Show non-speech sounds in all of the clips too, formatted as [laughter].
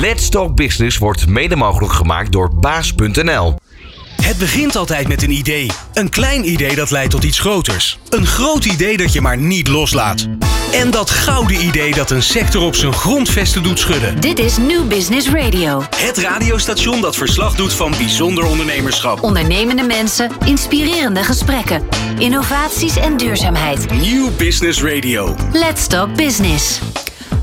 Let's Talk Business wordt mede mogelijk gemaakt door baas.nl. Het begint altijd met een idee. Een klein idee dat leidt tot iets groters. Een groot idee dat je maar niet loslaat. En dat gouden idee dat een sector op zijn grondvesten doet schudden. Dit is New Business Radio. Het radiostation dat verslag doet van bijzonder ondernemerschap. Ondernemende mensen, inspirerende gesprekken, innovaties en duurzaamheid. New Business Radio. Let's Talk Business.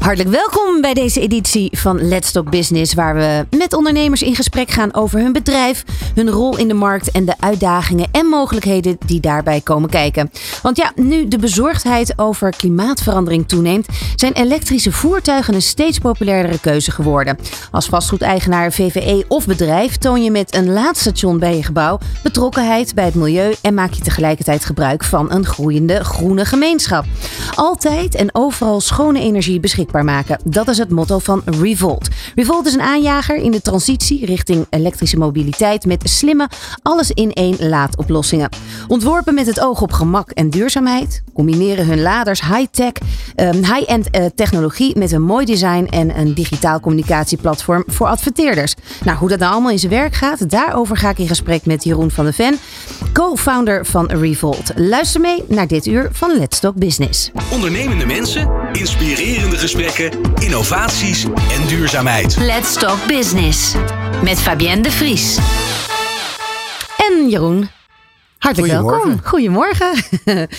Hartelijk welkom bij deze editie van Let's Talk Business, waar we met ondernemers in gesprek gaan over hun bedrijf, hun rol in de markt en de uitdagingen en mogelijkheden die daarbij komen kijken. Want ja, nu de bezorgdheid over klimaatverandering toeneemt, zijn elektrische voertuigen een steeds populairdere keuze geworden. Als vastgoedeigenaar, VVE of bedrijf toon je met een laadstation bij je gebouw betrokkenheid bij het milieu en maak je tegelijkertijd gebruik van een groeiende groene gemeenschap. Altijd en overal schone energie beschikbaar maken. Dat is het motto van Revolt. Revolt is een aanjager in de transitie richting elektrische mobiliteit met slimme alles-in-één laadoplossingen. Ontworpen met het oog op gemak en duurzaamheid, combineren hun laders high-tech, um, high-end uh, technologie met een mooi design en een digitaal communicatieplatform voor adverteerders. Nou, hoe dat nou allemaal in zijn werk gaat, daarover ga ik in gesprek met Jeroen van de Ven, co-founder van Revolt. Luister mee naar dit uur van Let's Talk Business. Ondernemende mensen, inspirerende gesprekken, innovaties en duurzaamheid. Let's Talk Business. Met Fabienne de Vries. En Jeroen, hartelijk Goedemorgen. welkom. Goedemorgen. [laughs]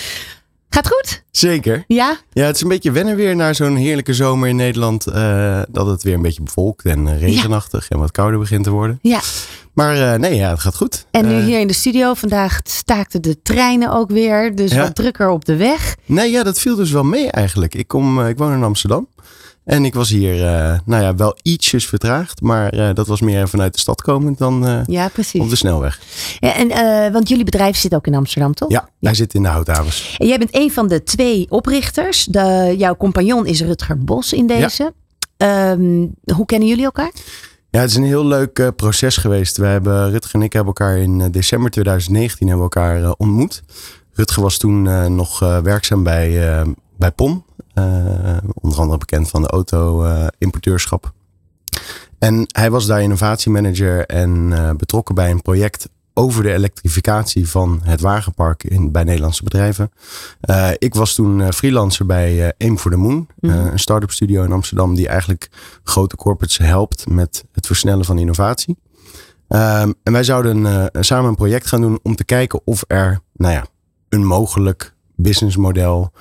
Gaat goed? Zeker. Ja? Ja, het is een beetje wennen weer naar zo'n heerlijke zomer in Nederland. eh, dat het weer een beetje bevolkt en eh, regenachtig en wat kouder begint te worden. Ja. Maar eh, nee, ja, het gaat goed. En nu hier in de studio, vandaag staakten de treinen ook weer. Dus Ja. wat drukker op de weg. Nee, ja, dat viel dus wel mee eigenlijk. Ik, kom, ik woon in Amsterdam. En ik was hier, eh, nou ja, wel ietsjes vertraagd. Maar eh, dat was meer vanuit de stad komend dan eh, Ja, precies. op de snelweg. Ja, en, want jullie bedrijf zit ook in Amsterdam, toch? Ja, wij zitten in de houthavens. En jij bent een van de twee oprichters. De, jouw compagnon is Rutger Bos in deze. Ehm, hoe kennen jullie elkaar? Ja, het is een heel leuk proces geweest. We hebben, Rutger en ik hebben elkaar in december 2019 hebben elkaar ontmoet. Rutger was toen nog werkzaam bij, bij PON. Eh, onder andere bekend van de auto-importeurschap. en hij was daar innovatiemanager en eh, betrokken bij een project over de elektrificatie van het wagenpark in, bij Nederlandse bedrijven. Eh, ik was toen eh, freelancer bij eh, Aim for the Moon, eh, Mhm. een start-up studio in Amsterdam die eigenlijk grote corporates helpt met het versnellen van innovatie. Ehm, en wij zouden eh, samen een project gaan doen om te kijken of er, nou ja, een mogelijk businessmodel,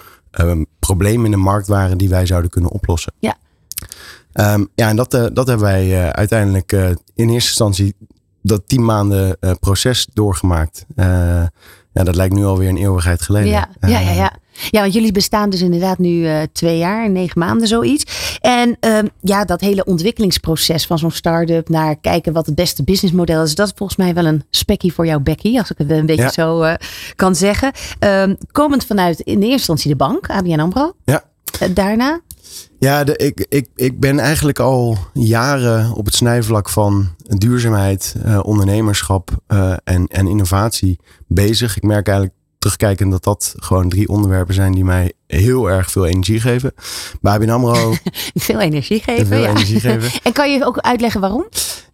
um, probleem in de markt waren die wij zouden kunnen oplossen. Ja. Ehm, ja, en dat, eh, dat hebben wij eh, uiteindelijk eh, in eerste instantie dat tien maanden proces doorgemaakt. Ja, dat lijkt nu alweer een eeuwigheid geleden. Ja, ja, ja, ja. Ja, want jullie bestaan dus inderdaad nu eh, twee jaar, negen maanden, zoiets. En ehm, ja, dat hele ontwikkelingsproces van zo'n start-up naar kijken wat het beste businessmodel is, dat is volgens mij wel een spekkie voor jou, Becky, als ik het een beetje Ja. zo eh, kan zeggen. Ehm, komend vanuit in eerste instantie de bank, ABN AMRO. Ja. Eh, daarna? Ja, de, ik, ik, ik ben eigenlijk al jaren op het snijvlak van duurzaamheid, ondernemerschap en, en innovatie bezig. Ik merk eigenlijk terugkijkend dat dat gewoon drie onderwerpen zijn die mij heel erg veel energie geven. Bij ABN AMRO [laughs] Veel energie geven. veel ja. energie geven. [laughs] En kan je ook uitleggen waarom?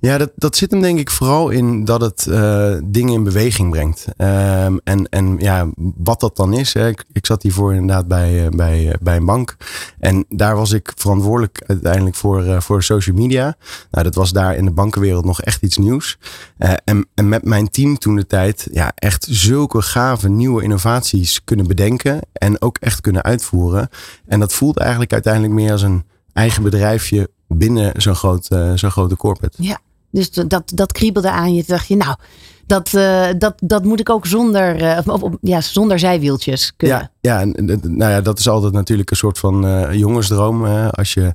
Ja, dat, dat zit hem denk ik vooral in dat het eh, dingen in beweging brengt. Ehm, en, en ja, wat dat dan is. Hè. Ik, ik zat hiervoor inderdaad bij, eh, bij, eh, bij een bank. En daar was ik verantwoordelijk uiteindelijk voor, voor social media. Nou, dat was daar in de bankenwereld nog echt iets nieuws. En, en met mijn team toen de tijd ja, echt zulke gave nieuwe innovaties kunnen bedenken. En ook echt kunnen uitvoeren. En dat voelt eigenlijk uiteindelijk meer als een eigen bedrijfje binnen zo'n groot, eh, zo'n grote corporate. Ja, dus dat, dat kriebelde aan je. Toen dacht je, nou, dat, eh, dat, dat moet ik ook zonder, eh, of, of- ja, zonder zijwieltjes kunnen. Ja, ja, nou ja, dat is altijd natuurlijk een soort van jongensdroom. als je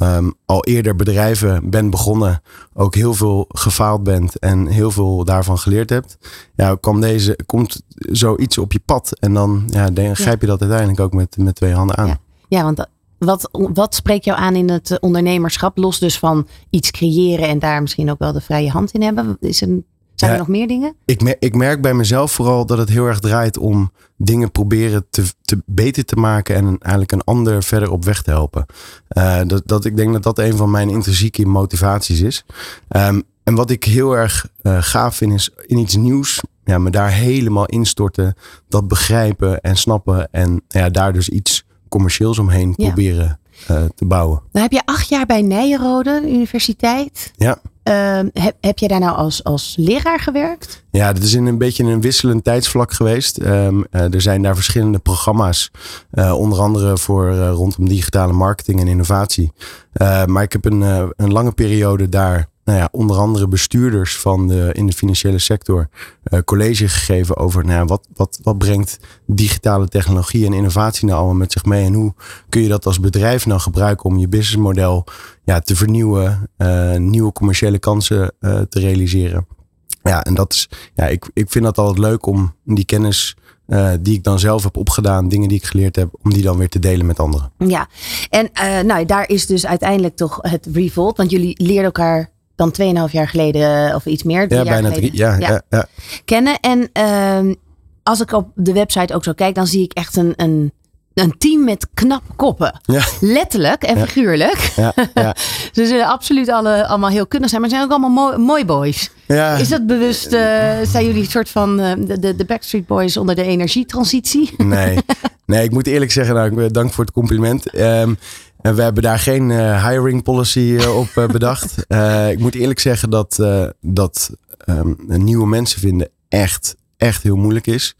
ehm, al eerder bedrijven bent begonnen, ook heel veel gefaald bent en heel veel daarvan geleerd hebt. Ja, kwam deze, komt zoiets op je pad en dan ja, denk, grijp je dat uiteindelijk ook met, met twee handen aan. Ja. Ja, want wat, wat spreekt jou aan in het ondernemerschap? Los dus van iets creëren en daar misschien ook wel de vrije hand in hebben. Is een, Zijn Ja. er nog meer dingen? Ik, mer- ik merk bij mezelf vooral dat het heel erg draait om dingen proberen te, te beter te maken en eigenlijk een ander verder op weg te helpen. Eh, dat, dat, ik denk dat dat een van mijn intrinsieke motivaties is. Ehm, en wat ik heel erg eh, gaaf vind is in iets nieuws, ja, me daar helemaal instorten, dat begrijpen en snappen en ja, daar dus iets commercieels omheen Ja. proberen eh, te bouwen. Nou heb je acht jaar bij Nijenrode Universiteit. Ja. Ehm, heb, heb je daar nou als, als leraar gewerkt? Ja, dat is in een beetje een wisselend tijdsvlak geweest. Ehm, eh, er zijn daar verschillende programma's, eh, onder andere voor eh, rondom digitale marketing en innovatie. Maar ik heb een, een lange periode daar, nou ja, onder andere bestuurders van de, in de financiële sector, eh, college gegeven over, nou ja, wat, wat, wat brengt digitale technologie en innovatie nou allemaal met zich mee en hoe kun je dat als bedrijf nou gebruiken om je businessmodel ja, te vernieuwen, eh, nieuwe commerciële kansen eh, te realiseren. Ja, en dat is, ja, ik, ik vind dat altijd leuk om die kennis die ik dan zelf heb opgedaan, dingen die ik geleerd heb, om die dan weer te delen met anderen. Ja. En eh, nou, daar is dus uiteindelijk toch het Revolt. Want jullie leerden elkaar dan 2,5 jaar geleden eh, of iets meer. Ja, bijna drie. Ja, ja. Ja, kennen. En ehm, als ik op de website ook zo kijk, dan zie ik echt een, een, een team met knappe koppen. ja, Letterlijk en figuurlijk. ja, ja. [laughs] Ze zullen absoluut alle, allemaal heel kundig zijn, maar ze zijn ook allemaal mooi, mooi boys. ja. Is dat bewust, eh, zijn jullie een soort van eh, de, de, Backstreet Boys onder de energietransitie? Nee. nee, ik moet eerlijk zeggen, nou, dank voor het compliment. Ehm, en we hebben daar geen eh, hiring policy eh, op eh, bedacht. [laughs] Ik moet eerlijk zeggen dat, dat ehm, nieuwe mensen vinden echt, echt heel moeilijk is.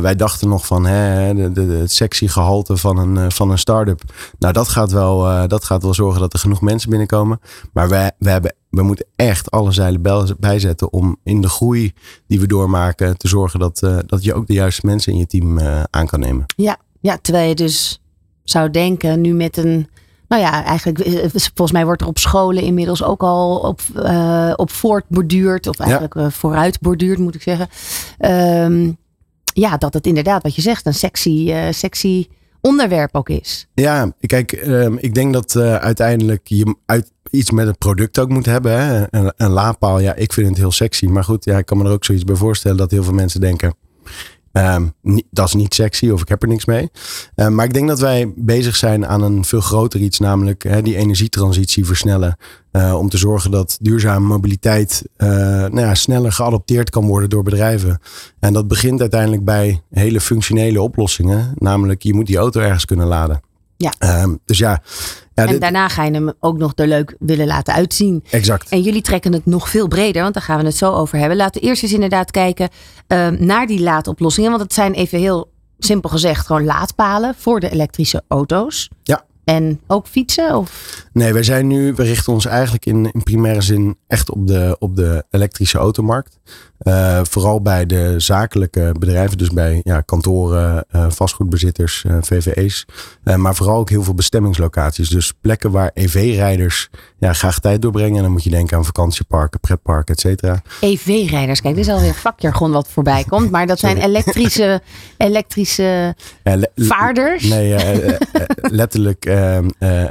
Wij dachten nog van hè, de, het sexy gehalte van een, van een start-up. Nou, dat gaat, wel, dat gaat wel zorgen dat er genoeg mensen binnenkomen. Maar wij, wij hebben, we moeten echt alle zeilen bij- bijzetten om in de groei die we doormaken te zorgen dat, dat je ook de juiste mensen in je team aan kan nemen. Ja, ja, terwijl je dus zou denken, nu met een. Nou ja, eigenlijk, eh, volgens mij wordt er op scholen inmiddels ook al op, eh, op voortborduurd. Of eigenlijk eh, vooruitborduurd, moet ik zeggen. Ehm, ja, dat het inderdaad, wat je zegt, een sexy, eh, sexy onderwerp ook is. Ja, kijk, ehm, ik denk dat eh, uiteindelijk je uit, iets met het product ook moet hebben. Hè? Een, een laadpaal, ja, ik vind het heel sexy. Maar goed, ja, ik kan me er ook zoiets bij voorstellen dat heel veel mensen denken... ehm, dat is niet sexy of ik heb er niks mee. Eh, maar ik denk dat wij bezig zijn aan een veel groter iets, namelijk die energietransitie versnellen. Eh, om te zorgen dat duurzame mobiliteit eh, nou ja, sneller geadopteerd kan worden door bedrijven. En dat begint uiteindelijk bij hele functionele oplossingen. Namelijk, je moet die auto ergens kunnen laden. Ja. Ehm, dus ja, ja en dit- daarna ga je hem ook nog er leuk willen laten uitzien. exact. En jullie trekken het nog veel breder, want daar gaan we het zo over hebben. Laten we eerst eens inderdaad kijken ehm, naar die laadoplossingen. Want het zijn even heel simpel gezegd gewoon laadpalen voor de elektrische auto's. Ja. En ook fietsen? Of? Nee, wij zijn nu, we richten ons eigenlijk in, in primaire zin echt op de, op de elektrische automarkt. Eh, vooral bij de zakelijke bedrijven, dus bij ja, kantoren, eh, vastgoedbezitters, eh, VVE's. Maar vooral ook heel veel bestemmingslocaties. Dus plekken waar EV-rijders ja, graag tijd doorbrengen. En dan moet je denken aan vakantieparken, pretparken, et cetera. EV-rijders. Kijk, dit is alweer vakjargon wat voorbij komt. Maar dat zijn Sorry. elektrische, [laughs] elektrische le- vaarders Nee, letterlijk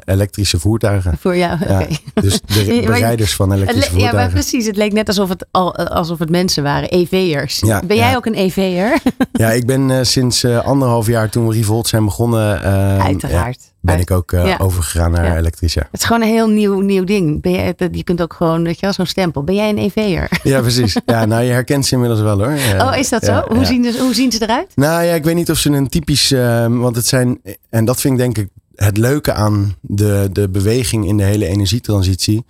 elektrische voertuigen. voor jou. Ja, dus de, [laughs] rijders van elektrische le- Ja, maar voertuigen. precies. Het leek net alsof het, al, alsof het mensen waren. EV'ers. Ja, ben jij ja. ook een EV'er? Ja, ik ben eh, sinds eh, anderhalf jaar toen we Revolt zijn begonnen. eh, Uiteraard. ja, ben ik ook eh, overgegaan naar. Ja. Het is gewoon een heel nieuw, nieuw ding. Ben jij, je kunt ook gewoon, weet je wel, zo'n stempel. Ben jij een EV'er? ja, precies. Ja, nou, je herkent ze inmiddels wel hoor. Oh, is dat zo? Hoe, zien ze, hoe zien ze eruit? Nou ja, ik weet niet of ze een typisch. eh, want het zijn. En dat vind ik denk ik het leuke aan de, de beweging in de hele energietransitie.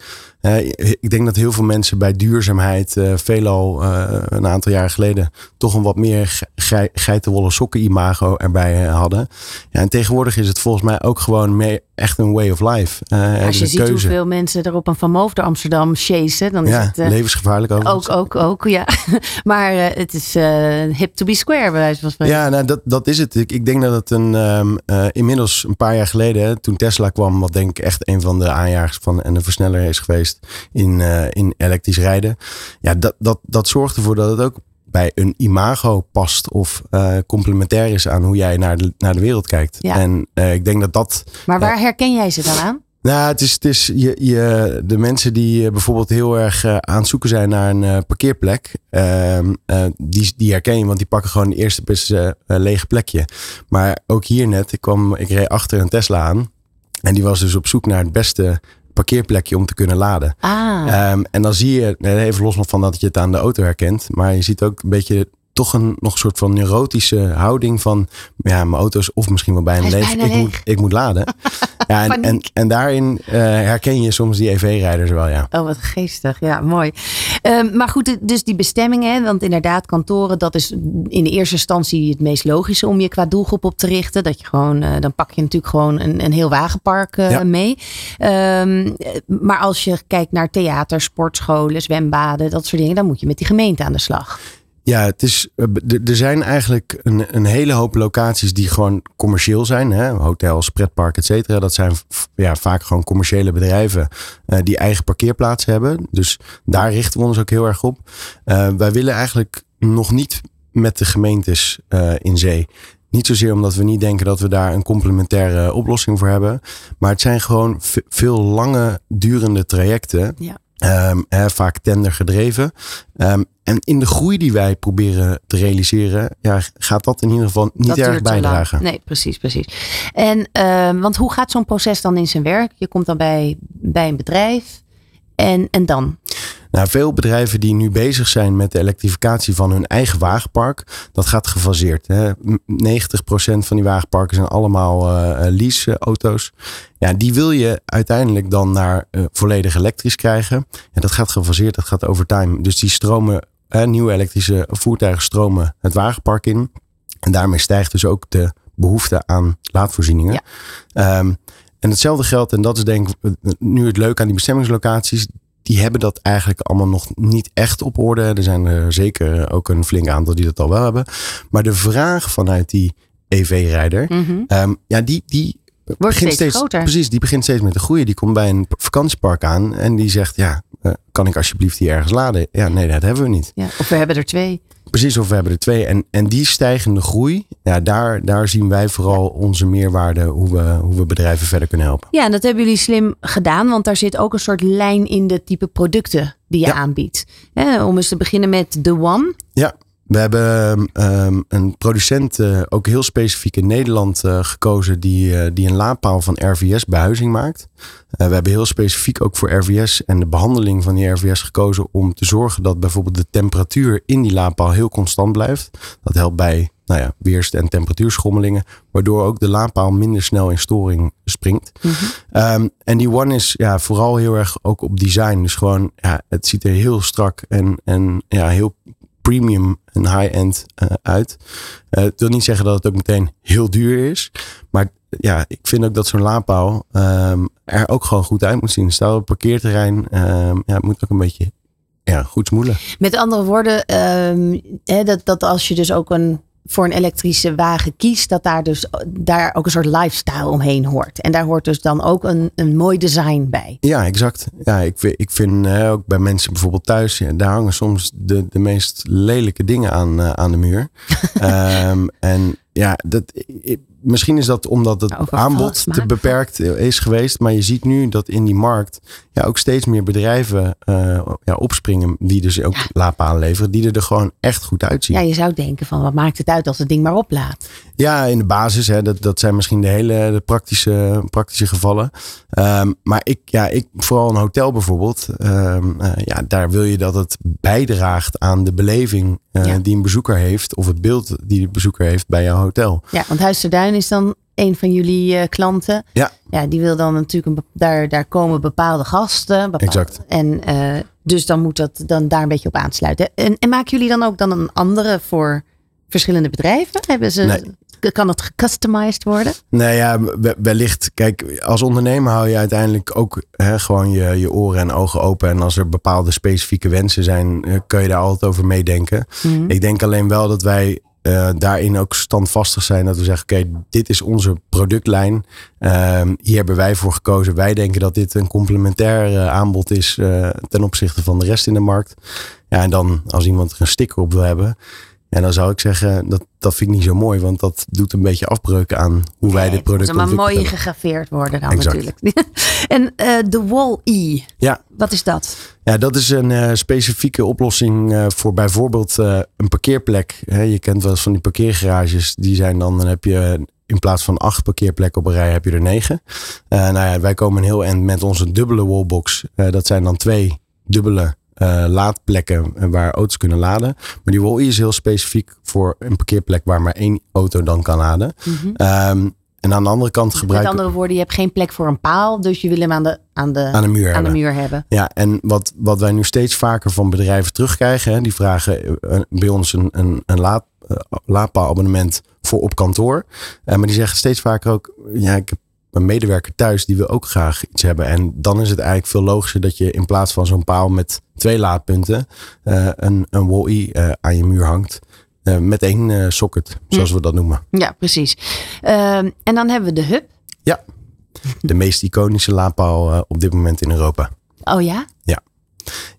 Ik denk dat heel veel mensen bij duurzaamheid eh, veelal eh, een aantal jaar geleden toch een wat meer ge- gei- geitenwolle sokken imago erbij eh, hadden. Ja, en tegenwoordig is het volgens mij ook gewoon meer echt een way of life. Eh, Als je ziet keuze. hoeveel mensen er op een Van Moof door Amsterdam chasen, dan is Ja, het eh, levensgevaarlijk overigens. ook, ook, ook, ja. [laughs] Maar eh, het is hip to be square, bij wijze van spreken. Ja, nou, dat, dat is het. Ik, ik denk dat het een, ehm, eh, inmiddels een paar jaar geleden, hè, toen Tesla kwam, wat denk ik echt een van de aanjagers van en de versneller is geweest in, in elektrisch rijden. Ja, dat, dat, dat zorgt ervoor dat het ook bij een imago past of eh, complementair is aan hoe jij naar de, naar de wereld kijkt. Ja. En eh, ik denk dat dat Maar waar herken jij ze dan aan? Nou, het is, het is je, je, de mensen die eh, bijvoorbeeld heel erg uh, aan het zoeken zijn naar een parkeerplek, uh, die, die herken je, want die pakken gewoon de eerste beste lege plekje. Maar ook hier net, ik, kwam, ik reed achter een Tesla aan en die was dus op zoek naar het beste parkeerplekje om te kunnen laden. Ah. Um, en dan zie je, even los van dat je het aan de auto herkent, maar je ziet ook een beetje toch een nog een soort van neurotische houding van ja, mijn auto's of misschien wel bijna leeg. Ik moet, ik moet laden. [laughs] ja, en, en, en, daarin uh, herken je soms die EV-rijders wel, ja. Oh, wat geestig. Ja, mooi. Um, maar goed, dus die bestemmingen, want inderdaad, kantoren, dat is in de eerste instantie het meest logische om je qua doelgroep op te richten. Dat je gewoon, uh, dan pak je natuurlijk gewoon een, een heel wagenpark uh, ja. mee. Um, maar als je kijkt naar theater, sportscholen, zwembaden, dat soort dingen, dan moet je met die gemeente aan de slag. Ja, het is, er zijn eigenlijk een, hele hoop locaties die gewoon commercieel zijn. Hè? Hotels, pretpark, et cetera. Dat zijn ja, vaak gewoon commerciële bedrijven uh, die eigen parkeerplaatsen hebben. Dus daar richten we ons ook heel erg op. Uh, wij willen eigenlijk nog niet met de gemeentes in zee. Niet zozeer omdat we niet denken dat we daar een complementaire oplossing voor hebben. Maar het zijn gewoon veel lange durende trajecten. Ja. Um, hè, vaak tender gedreven. Um, en in de groei die wij proberen te realiseren, ja, gaat dat in ieder geval niet dat erg bijdragen. Nee, precies, precies. En uh, want hoe gaat zo'n proces dan in zijn werk? Je komt dan bij, bij een bedrijf en, en dan? Nou, veel bedrijven die nu bezig zijn met de elektrificatie van hun eigen wagenpark, dat gaat gefaseerd. Hè. 90% van die wagenparken zijn allemaal uh, leaseauto's. Ja, die wil je uiteindelijk dan naar uh, volledig elektrisch krijgen. En dat gaat gefaseerd, dat gaat over time. Dus die stromen, uh, nieuwe elektrische voertuigen stromen het wagenpark in. En daarmee stijgt dus ook de behoefte aan laadvoorzieningen. Ja. Um, en hetzelfde geldt, en dat is denk ik nu het leuke aan die bestemmingslocaties die hebben dat eigenlijk allemaal nog niet echt op orde. Er zijn er zeker ook een flink aantal die dat al wel hebben. Maar de vraag vanuit die EV-rijder, mm -hmm. um, ja, die, die Wordt begint steeds, steeds groter. Precies, die begint steeds meer te groeien. Die komt bij een vakantiepark aan en die zegt: Ja, uh, kan ik alsjeblieft hier ergens laden? Ja, nee, dat hebben we niet. Ja, of we hebben er twee. Precies, of we hebben er twee. En, en die stijgende groei, ja, daar, daar zien wij vooral onze meerwaarde, hoe we, hoe we bedrijven verder kunnen helpen. Ja, en dat hebben jullie slim gedaan, want daar zit ook een soort lijn in de type producten die je Ja. aanbiedt. Hè, om eens te beginnen met The One. Ja, we hebben um, een producent uh, ook heel specifiek in Nederland uh, gekozen die, uh, die een laadpaal van RVS behuizing maakt. we hebben heel specifiek ook voor RVS en de behandeling van die RVS gekozen om te zorgen dat bijvoorbeeld de temperatuur in die laadpaal heel constant blijft. Dat helpt bij nou ja, weerst- en temperatuurschommelingen, waardoor ook de laadpaal minder snel in storing springt. Mhm. Um, en die One is ja, vooral heel erg ook op design. Dus gewoon, ja, het ziet er heel strak en, en ja, heel premium en high-end uh, uit. Uh, het wil niet zeggen dat het ook meteen heel duur is. Maar ja, ik vind ook dat zo'n laadpaal um, er ook gewoon goed uit moet zien. Stel op parkeerterrein, um, ja, moet ook een beetje ja, goed smoelen. Met andere woorden, um, hè, dat, dat als je dus ook een voor een elektrische wagen kiest, dat daar dus daar ook een soort lifestyle omheen hoort. En daar hoort dus dan ook een, een mooi design bij. Ja, exact. Ja, ik, ik vind ook bij mensen bijvoorbeeld thuis, ja, daar hangen soms de, de meest lelijke dingen aan, uh, aan de muur. um, [laughs] en ja, dat, misschien is dat omdat het Over aanbod te beperkt is geweest. Maar je ziet nu dat in die markt ja, ook steeds meer bedrijven uh, ja, opspringen. Die dus ook ja. laadpalen leveren. Die er gewoon echt goed uitzien. Ja, je zou denken van wat maakt het uit als het ding maar oplaadt. Ja, in de basis. Hè, dat, dat zijn misschien de hele de praktische, praktische gevallen. Um, maar ik, ja, ik, vooral een hotel bijvoorbeeld. Um, uh, ja, daar wil je dat het bijdraagt aan de beleving uh, ja. die een bezoeker heeft. Of het beeld die de bezoeker heeft bij jouw hotel. Ja, want Huis ter Duin is dan een van jullie uh, klanten. Ja. Ja, die wil dan natuurlijk, een, daar, daar komen bepaalde gasten. Bepaalde, exact. En uh, dus dan moet dat dan daar een beetje op aansluiten. En, en maken jullie dan ook dan een andere voor verschillende bedrijven? Hebben ze... Nee. Kan het gecustomized worden? Nou ja, wellicht. Kijk, als ondernemer hou je uiteindelijk ook hè, gewoon je, je oren en ogen open. En als er bepaalde specifieke wensen zijn, kun je daar altijd over meedenken. Mhm. Ik denk alleen wel dat wij uh, daarin ook standvastig zijn. Dat we zeggen, oké, okay, dit is onze productlijn. Uh, hier hebben wij voor gekozen. Wij denken dat dit een complementair uh, aanbod is ten opzichte van de rest in de markt. Ja, en dan als iemand er een sticker op wil hebben. En dan zou ik zeggen, dat, dat vind ik niet zo mooi, want dat doet een beetje afbreuk aan hoe wij dit product moet maar mooi gegraveerd worden dan Exact. natuurlijk. [laughs] en eh, de Wall-E, Ja, wat is dat? Ja, dat is een eh, specifieke oplossing eh, voor bijvoorbeeld een parkeerplek. Je kent wel eens van die parkeergarages. Die zijn dan, dan heb je in plaats van acht parkeerplekken op een rij, heb je er negen. Nou ja, wij komen heel eind met onze dubbele wallbox. Dat zijn dan twee dubbele eh, laadplekken waar auto's kunnen laden. Maar die wall is heel specifiek voor een parkeerplek waar maar één auto dan kan laden. Ehm, en aan de andere kant Met gebruiken andere woorden, je hebt geen plek voor een paal, dus je wil hem aan de, aan de, aan de muur aan de hebben. muur hebben. Ja, en wat, wat wij nu steeds vaker van bedrijven terugkrijgen, hè, die vragen eh, bij ons een, een, een laad, eh, laadpaalabonnement voor op kantoor. Maar die zeggen steeds vaker ook, ja, ik heb een medewerker thuis die wil ook graag iets hebben. En dan is het eigenlijk veel logischer dat je in plaats van zo'n paal met twee laadpunten eh, een, een wall-e eh, aan je muur hangt. eh, met één socket, zoals we dat noemen. Ja, precies. Ehm, en dan hebben we de hub. Ja, de meest iconische laadpaal op dit moment in Europa. Oh ja?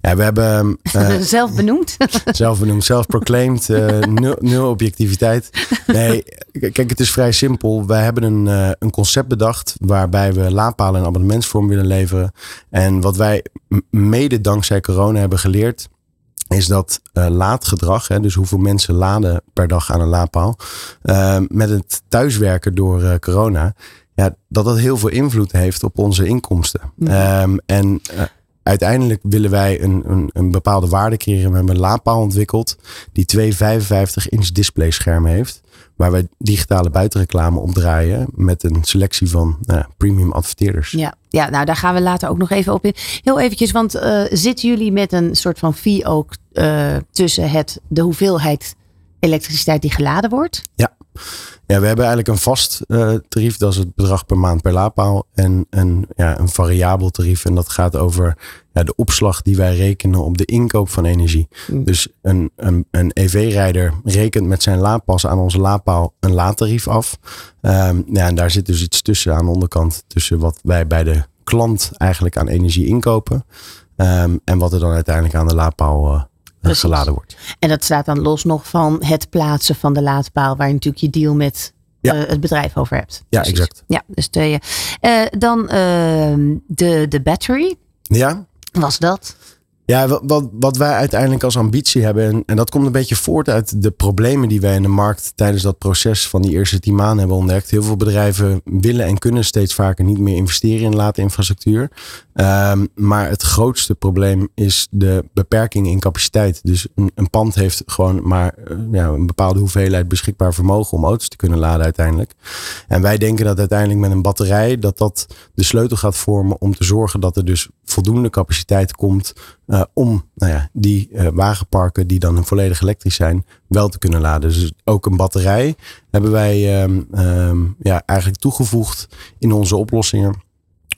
Ja, we hebben [laughs] eh, Zelf [laughs] benoemd. Zelf benoemd, zelf proclaimed, eh, [laughs] nul, nul objectiviteit. Nee, kijk, het is vrij simpel. Wij hebben een, eh, een concept bedacht waarbij we laadpalen in abonnementsvorm willen leveren. En wat wij mede dankzij corona hebben geleerd, is dat laadgedrag, hè, dus hoeveel mensen laden per dag aan een laadpaal, met het thuiswerken door corona, ja, dat dat heel veel invloed heeft op onze inkomsten. Ehm, en uiteindelijk willen wij een, een, een bepaalde waarde creëren. We hebben een laadpaal ontwikkeld die twee 55 inch display schermen heeft. Waar wij digitale buitenreclame op draaien met een selectie van nou premium adverteerders. Ja, ja, nou daar gaan we later ook nog even op in. Heel eventjes, want eh, zitten jullie met een soort van fee ook eh, tussen het, de hoeveelheid elektriciteit die geladen wordt? Ja. ja, we hebben eigenlijk een vast eh, tarief. Dat is het bedrag per maand per laadpaal. En een, ja, een variabel tarief. En dat gaat over ja, de opslag die wij rekenen op de inkoop van energie. Mm. Dus een, een, een EV-rijder rekent met zijn laadpas aan onze laadpaal een laadtarief af. Ehm, ja, en daar zit dus iets tussen aan de onderkant. Tussen wat wij bij de klant eigenlijk aan energie inkopen. ehm, en wat er dan uiteindelijk aan de laadpaal eh, Precies. geladen wordt. En dat staat dan los nog van het plaatsen van de laadpaal, waar je natuurlijk je deal met Ja. eh, het bedrijf over hebt. Ja, Precies. exact. Ja, dus tweeën. Eh, dan ehm, de, de battery. Ja, Was dat? Ja, wat, wat, wat wij uiteindelijk als ambitie hebben, en, en dat komt een beetje voort uit de problemen die wij in de markt tijdens dat proces van die eerste tien maanden hebben ontdekt. Heel veel bedrijven willen en kunnen steeds vaker niet meer investeren in laadinfrastructuur. Ehm, maar het grootste probleem is de beperking in capaciteit. Dus een, een pand heeft gewoon maar eh, ja, een bepaalde hoeveelheid beschikbaar vermogen om auto's te kunnen laden uiteindelijk. En wij denken dat uiteindelijk met een batterij dat dat de sleutel gaat vormen om te zorgen dat er dus voldoende capaciteit komt eh, om nou ja, die eh, wagenparken die dan volledig elektrisch zijn wel te kunnen laden. Dus ook een batterij hebben wij ehm, ehm, ja, eigenlijk toegevoegd in onze oplossingen.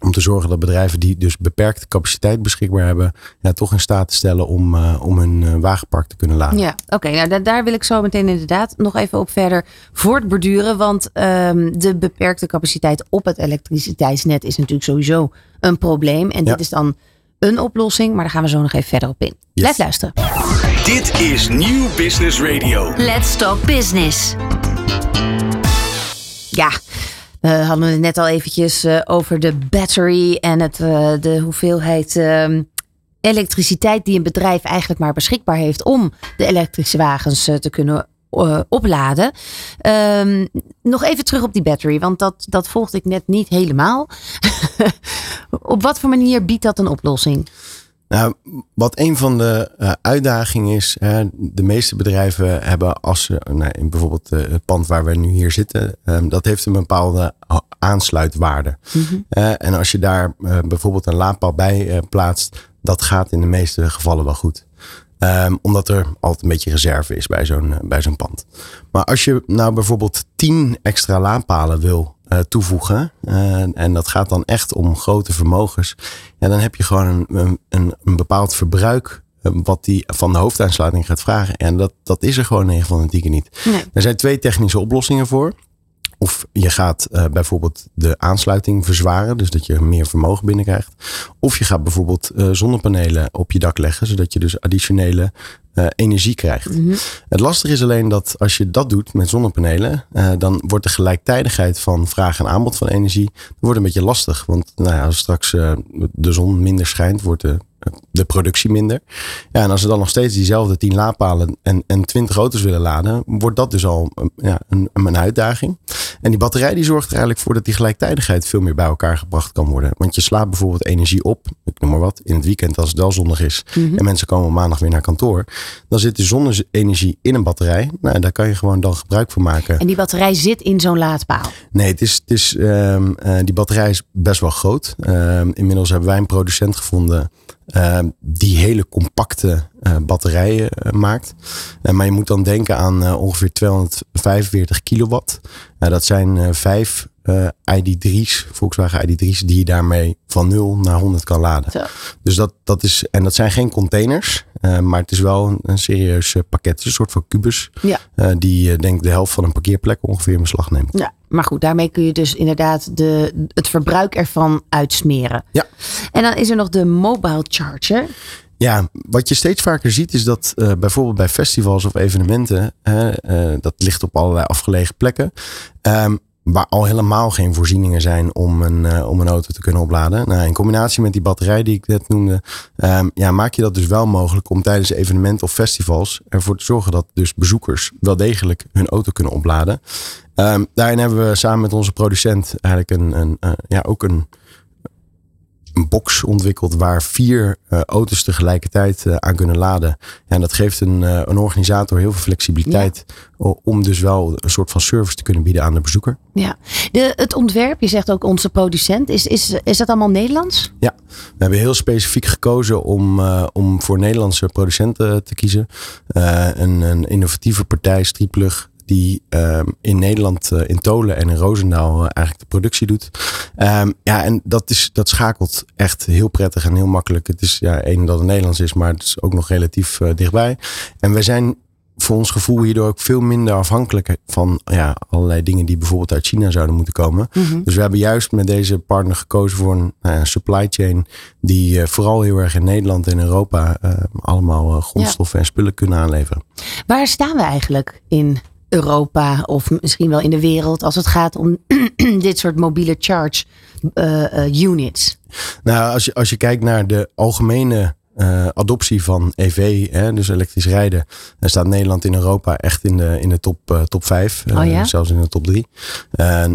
Om te zorgen dat bedrijven die dus beperkte capaciteit beschikbaar hebben, ja, toch in staat te stellen om, eh, om hun eh, wagenpark te kunnen laden. Ja, oké. nou, da- daar wil ik zo meteen inderdaad nog even op verder voortborduren. Want ehm, de beperkte capaciteit op het elektriciteitsnet is natuurlijk sowieso een probleem. En dit Ja. is dan een oplossing, maar daar gaan we zo nog even verder op in. Blijf luisteren. Dit is Nieuw Business Radio. Let's Talk Business. Ja, we hadden het net al eventjes eh, over de battery en het, eh, de hoeveelheid ehm, elektriciteit die een bedrijf eigenlijk maar beschikbaar heeft om de elektrische wagens te kunnen opladen. Ehm, nog even terug op die battery, want dat, dat volgde ik net niet helemaal. [laughs] op wat voor manier biedt dat een oplossing? Nou, wat een van de eh, uitdagingen is, hè, de meeste bedrijven hebben als ze, nou, in bijvoorbeeld eh, het pand waar we nu hier zitten, ehm, dat heeft een bepaalde ha- aansluitwaarde. Eh, en als je daar eh, bijvoorbeeld een laadpaal bij eh, plaatst, dat gaat in de meeste gevallen wel goed. Ehm, omdat er altijd een beetje reserve is bij zo'n eh, bij zo'n pand. Maar als je nou bijvoorbeeld 10 extra laadpalen wil eh, toevoegen. eh, en dat gaat dan echt om grote vermogens. Ja, dan heb je gewoon een, een, een, bepaald verbruik. eh, Wat die van de hoofdaansluiting gaat vragen. En dat, dat is er gewoon 9 van de 10 keer niet. Nee. Er zijn twee technische oplossingen voor. Of je gaat uh, bijvoorbeeld de aansluiting verzwaren, dus dat je meer vermogen binnenkrijgt. Of je gaat bijvoorbeeld uh, zonnepanelen op je dak leggen, zodat je dus additionele uh, energie krijgt. Mm -hmm. Het lastige is alleen dat als je dat doet met zonnepanelen, dan wordt de gelijktijdigheid van vraag en aanbod van energie wordt een beetje lastig. Want nou ja, als straks de zon minder schijnt, wordt de de productie minder. Ja, en als ze dan nog steeds diezelfde 10 laadpalen en, en 20 auto's willen laden, wordt dat dus al ja, een, een uitdaging. En die batterij die zorgt er eigenlijk voor dat die gelijktijdigheid veel meer bij elkaar gebracht kan worden. Want je slaat bijvoorbeeld energie op, ik noem maar wat, in het weekend als het wel zonnig is mm-hmm. en mensen komen maandag weer naar kantoor. Dan zit de zonne-energie in een batterij. Nou, daar kan je gewoon dan gebruik van maken. En die batterij zit in zo'n laadpaal? Nee, het is, het is, um, uh, die batterij is best wel groot. Um, inmiddels hebben wij een producent gevonden die hele compacte uh, batterijen uh, maakt. Uh, maar je moet dan denken aan ongeveer 245 kilowatt. dat zijn vijf ID3's, Volkswagen ID3's, die je daarmee van 0 naar 100 kan laden. Zo. Dus dat, dat is, en dat zijn geen containers, maar het is wel een, een serieus pakket. Het is een soort van kubus, ja. die denk de helft van een parkeerplek ongeveer in beslag neemt. Ja. Maar goed, daarmee kun je dus inderdaad de, het verbruik ervan uitsmeren. Ja. En dan is er nog de mobile charger. Ja, wat je steeds vaker ziet is dat uh, bijvoorbeeld bij festivals of evenementen, uh, uh, dat ligt op allerlei afgelegen plekken, um, waar al helemaal geen voorzieningen zijn om een, om een auto te kunnen opladen. Nou, in combinatie met die batterij die ik net noemde, um, ja, maak je dat dus wel mogelijk om tijdens evenementen of festivals ervoor te zorgen dat dus bezoekers wel degelijk hun auto kunnen opladen. Um, daarin hebben we samen met onze producent eigenlijk een, een uh, ja, ook een, een box ontwikkeld waar vier uh, auto's tegelijkertijd uh, aan kunnen laden. Ja, en dat geeft een, een organisator heel veel flexibiliteit ja. om dus wel een soort van service te kunnen bieden aan de bezoeker. Ja, de, het ontwerp, je zegt ook onze producent, is, is, is dat allemaal Nederlands? Ja, we hebben heel specifiek gekozen om, om voor Nederlandse producenten te kiezen. een, een innovatieve partij, Striplug, die um, in Nederland, uh, in Tolen en in Roosendaal uh, eigenlijk de productie doet. Um, ja, en dat, is, dat schakelt echt heel prettig en heel makkelijk. Het is ja, één dat het Nederlands is, maar het is ook nog relatief uh, dichtbij. En we zijn voor ons gevoel hierdoor ook veel minder afhankelijk van ja, allerlei dingen die bijvoorbeeld uit China zouden moeten komen. Mm -hmm. Dus we hebben juist met deze partner gekozen voor een nou supply chain die uh, vooral heel erg in Nederland en Europa uh, allemaal grondstoffen ja. en spullen kunnen aanleveren. Waar staan we eigenlijk in Europa of misschien wel in de wereld als het gaat om [clears throat] dit soort mobiele charge uh, uh, units? Nou, als je, als je kijkt naar de algemene uh, adoptie van EV, hè, dus elektrisch rijden, dan staat Nederland in Europa echt in de, in de top, uh, top 5. Oh, ja? Zelfs in de top 3.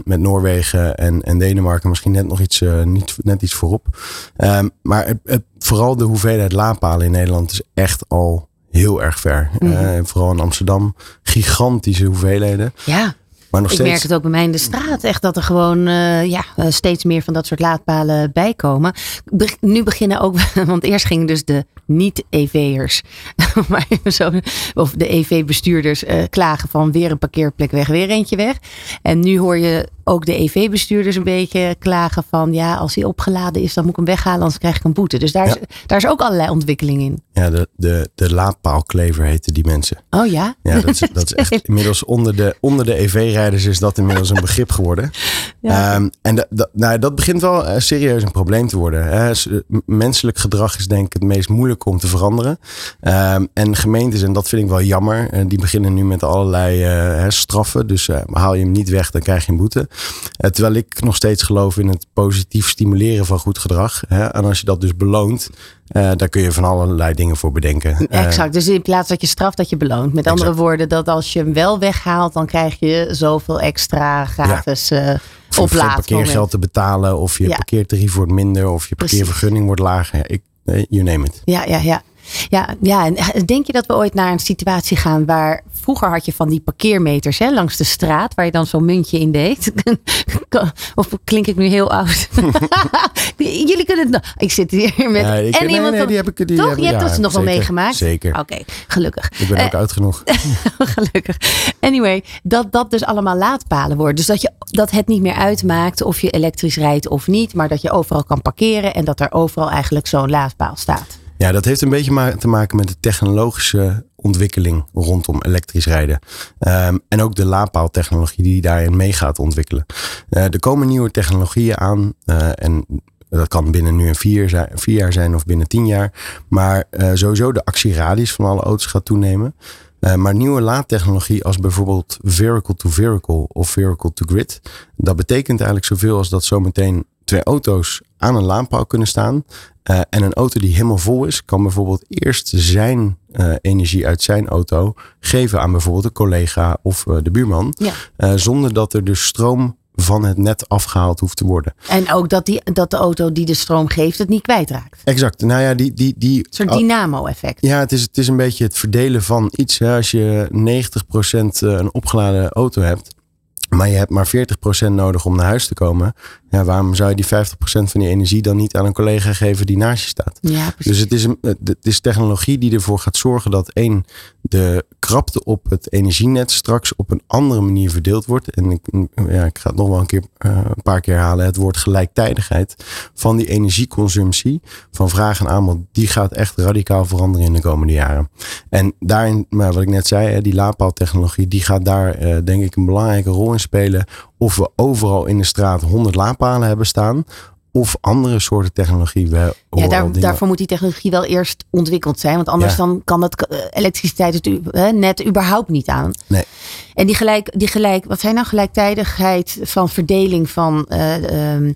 met Noorwegen en, en Denemarken misschien net nog iets, niet, net iets voorop. Um, maar het, het, vooral de hoeveelheid laadpalen in Nederland is echt al heel erg ver. Mm -hmm. uh, vooral in Amsterdam. Gigantische hoeveelheden. Ja. Maar nog ik steeds... merk het ook bij mij in de straat. Echt dat er gewoon uh, ja, steeds meer van dat soort laadpalen bij komen. Be nu beginnen ook, [laughs] want eerst gingen dus de niet-EV'ers, [laughs] of de EV-bestuurders uh, klagen van weer een parkeerplek weg, weer eentje weg. En nu hoor je ook de EV-bestuurders een beetje klagen van ja, als hij opgeladen is, dan moet ik hem weghalen, anders krijg ik een boete. Dus daar, ja. is, daar is ook allerlei ontwikkeling in. Ja, de, de, de laadpaalklever heten die mensen. Oh ja? Ja, dat is, dat is [laughs] echt inmiddels onder de, onder de Is dat inmiddels een begrip geworden. [laughs] Ja. Um, en nou, dat begint wel uh, serieus een probleem te worden. Hè. Menselijk gedrag is denk ik het meest moeilijk om te veranderen. Um, en gemeentes, en dat vind ik wel jammer, uh, die beginnen nu met allerlei uh, straffen. Dus haal je hem niet weg, dan krijg je een boete. Terwijl ik nog steeds geloof in het positief stimuleren van goed gedrag. Hè? En als je dat dus beloont, uh, daar kun je van allerlei dingen voor bedenken. [laughs] Exact. Dus in plaats dat je straft, dat je beloont. Met andere woorden, dat als je hem wel weghaalt, dan krijg je zoveel extra gratis ja. uh, of geen parkeergeld te betalen, of je ja. parkeertarief wordt minder, of je parkeervergunning wordt lager. Ik, you name it. Ja, ja, ja. Ja, ja, en denk je dat we ooit naar een situatie gaan waar vroeger had je van die parkeermeters hè, langs de straat, waar je dan zo'n muntje in deed? [laughs] of klink ik nu heel oud? [laughs] Jullie kunnen het nog. Ik zit hier met. Ja, ik, en nee, iemand nee, van, die heb ik. Die toch? Heb, je hebt ja, dat nog wel meegemaakt? Zeker. Oké, okay, gelukkig. Ik ben ook uh, oud genoeg. [laughs] gelukkig. Anyway, dat dat dus allemaal laadpalen worden. Dus dat, je, dat het niet meer uitmaakt of je elektrisch rijdt of niet, maar dat je overal kan parkeren en dat er overal eigenlijk zo'n laadpaal staat. Ja, dat heeft een beetje te maken met de technologische ontwikkeling rondom elektrisch rijden. Um, en ook de laadpaaltechnologie die daarin mee gaat ontwikkelen. Uh, er komen nieuwe technologieën aan uh, en dat kan binnen nu een vier, jaar zijn of binnen tien jaar. Maar uh, sowieso de actieradius van alle auto's gaat toenemen. Maar nieuwe laadtechnologie als bijvoorbeeld vehicle to vehicle of vehicle to grid. Dat betekent eigenlijk zoveel als dat zometeen twee auto's aan een laadpaal kunnen staan. Uh, en een auto die helemaal vol is, kan bijvoorbeeld eerst zijn uh, energie uit zijn auto geven aan bijvoorbeeld een collega of uh, de buurman. Ja. zonder dat er dus stroom van het net afgehaald hoeft te worden. En ook dat, die, dat de auto die de stroom geeft het niet kwijtraakt. Exact. Nou ja, die, die, die, een soort dynamo-effect. Ja, het is, het is een beetje het verdelen van iets. Hè. Als je 90% een opgeladen auto hebt, maar je hebt maar 40% nodig om naar huis te komen. Ja, waarom zou je die 50% van die energie dan niet aan een collega geven die naast je staat? Ja, dus het is, een, het is technologie die ervoor gaat zorgen dat één, de krapte op het energienet straks op een andere manier verdeeld wordt. En ik, ja, ik ga het nog wel een, keer, uh, een paar keer halen. Het woord gelijktijdigheid van die energieconsumptie, van vraag en aanbod, die gaat echt radicaal veranderen in de komende jaren. En daarin, maar wat ik net zei, die laadpaaltechnologie, die gaat daar uh, denk ik een belangrijke rol in spelen of we overal in de straat 100 laadpalen hebben staan. Of andere soorten technologie. We ja, daar, daarvoor moet die technologie wel eerst ontwikkeld zijn. Want anders dan kan het eh, elektriciteit het net überhaupt niet aan. Nee. En die gelijk, die gelijk, wat zijn nou gelijktijdigheid van verdeling van uh, um, uh,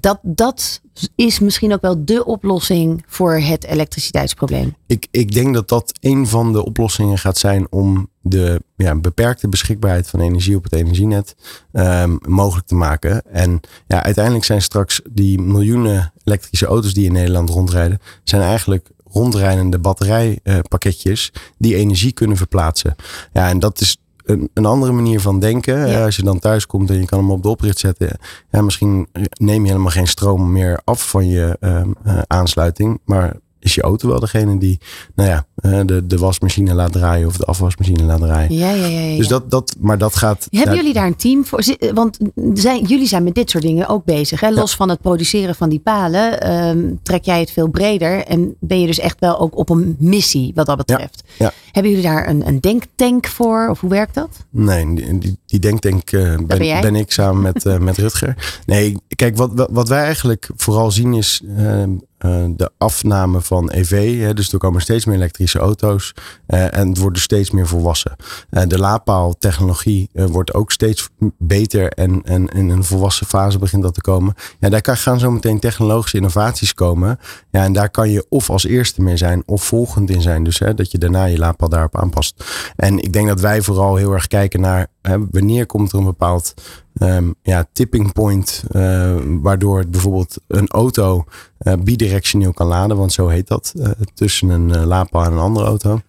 dat, dat is misschien ook wel de oplossing voor het elektriciteitsprobleem. Ik, ik denk dat dat een van de oplossingen gaat zijn om de ja, beperkte beschikbaarheid van energie op het energienet um, mogelijk te maken. En ja, uiteindelijk zijn straks die miljoenen elektrische auto's die in Nederland rondrijden, zijn eigenlijk rondrijdende batterijpakketjes die energie kunnen verplaatsen. Ja, en dat is een, een andere manier van denken. Als je dan thuis komt en je kan hem op de oprit zetten. Ja, misschien neem je helemaal geen stroom meer af van je uh, uh, aansluiting. Maar is je auto wel degene die, nou ja, de, de wasmachine laat draaien of de afwasmachine laat draaien. Ja, ja, ja. ja. Dus dat, dat, maar dat gaat. Hebben jullie daar een team voor? Want zijn, jullie zijn met dit soort dingen ook bezig. Hè? Los van het produceren van die palen, um, trek jij het veel breder en ben je dus echt wel ook op een missie wat dat betreft. Ja. Hebben jullie daar een, een denktank voor of hoe werkt dat? Nee, die, die, die denktank uh, ben, ben, ben, ik samen met, uh, met Rutger. Nee, kijk, wat, wat wij eigenlijk vooral zien is. Uh, de afname van EV. Hè, dus er komen steeds meer elektrische auto's. Uh, en het wordt dus steeds meer volwassen. Uh, de laadpaaltechnologie wordt ook steeds beter. En, en in een volwassen fase begint dat te komen. Ja, daar gaan zo meteen technologische innovaties komen. Ja, en daar kan je of als eerste mee zijn of volgend in zijn. Dus hè, dat je daarna je laadpaal daarop aanpast. En ik denk dat wij vooral heel erg kijken naar wanneer komt er een bepaald um, ja, tipping point, uh, waardoor het bijvoorbeeld een auto uh, bidirectioneel kan laden, want zo heet dat, uh, tussen een laadpaal en een andere auto.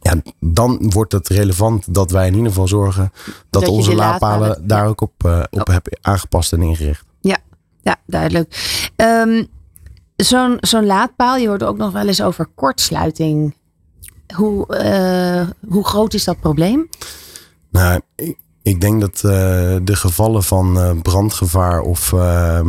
Ja, dan wordt het relevant dat wij in ieder geval zorgen dat, dat onze laadpalen daar ook op, op oh. hebben aangepast en ingericht. Ja, ja duidelijk. Um, Zo'n zo'n laadpaal, je hoort ook nog wel eens over kortsluiting. Hoe, hoe groot is dat probleem? Nou, ik, ik denk dat uh, de gevallen van uh, brandgevaar of, uh,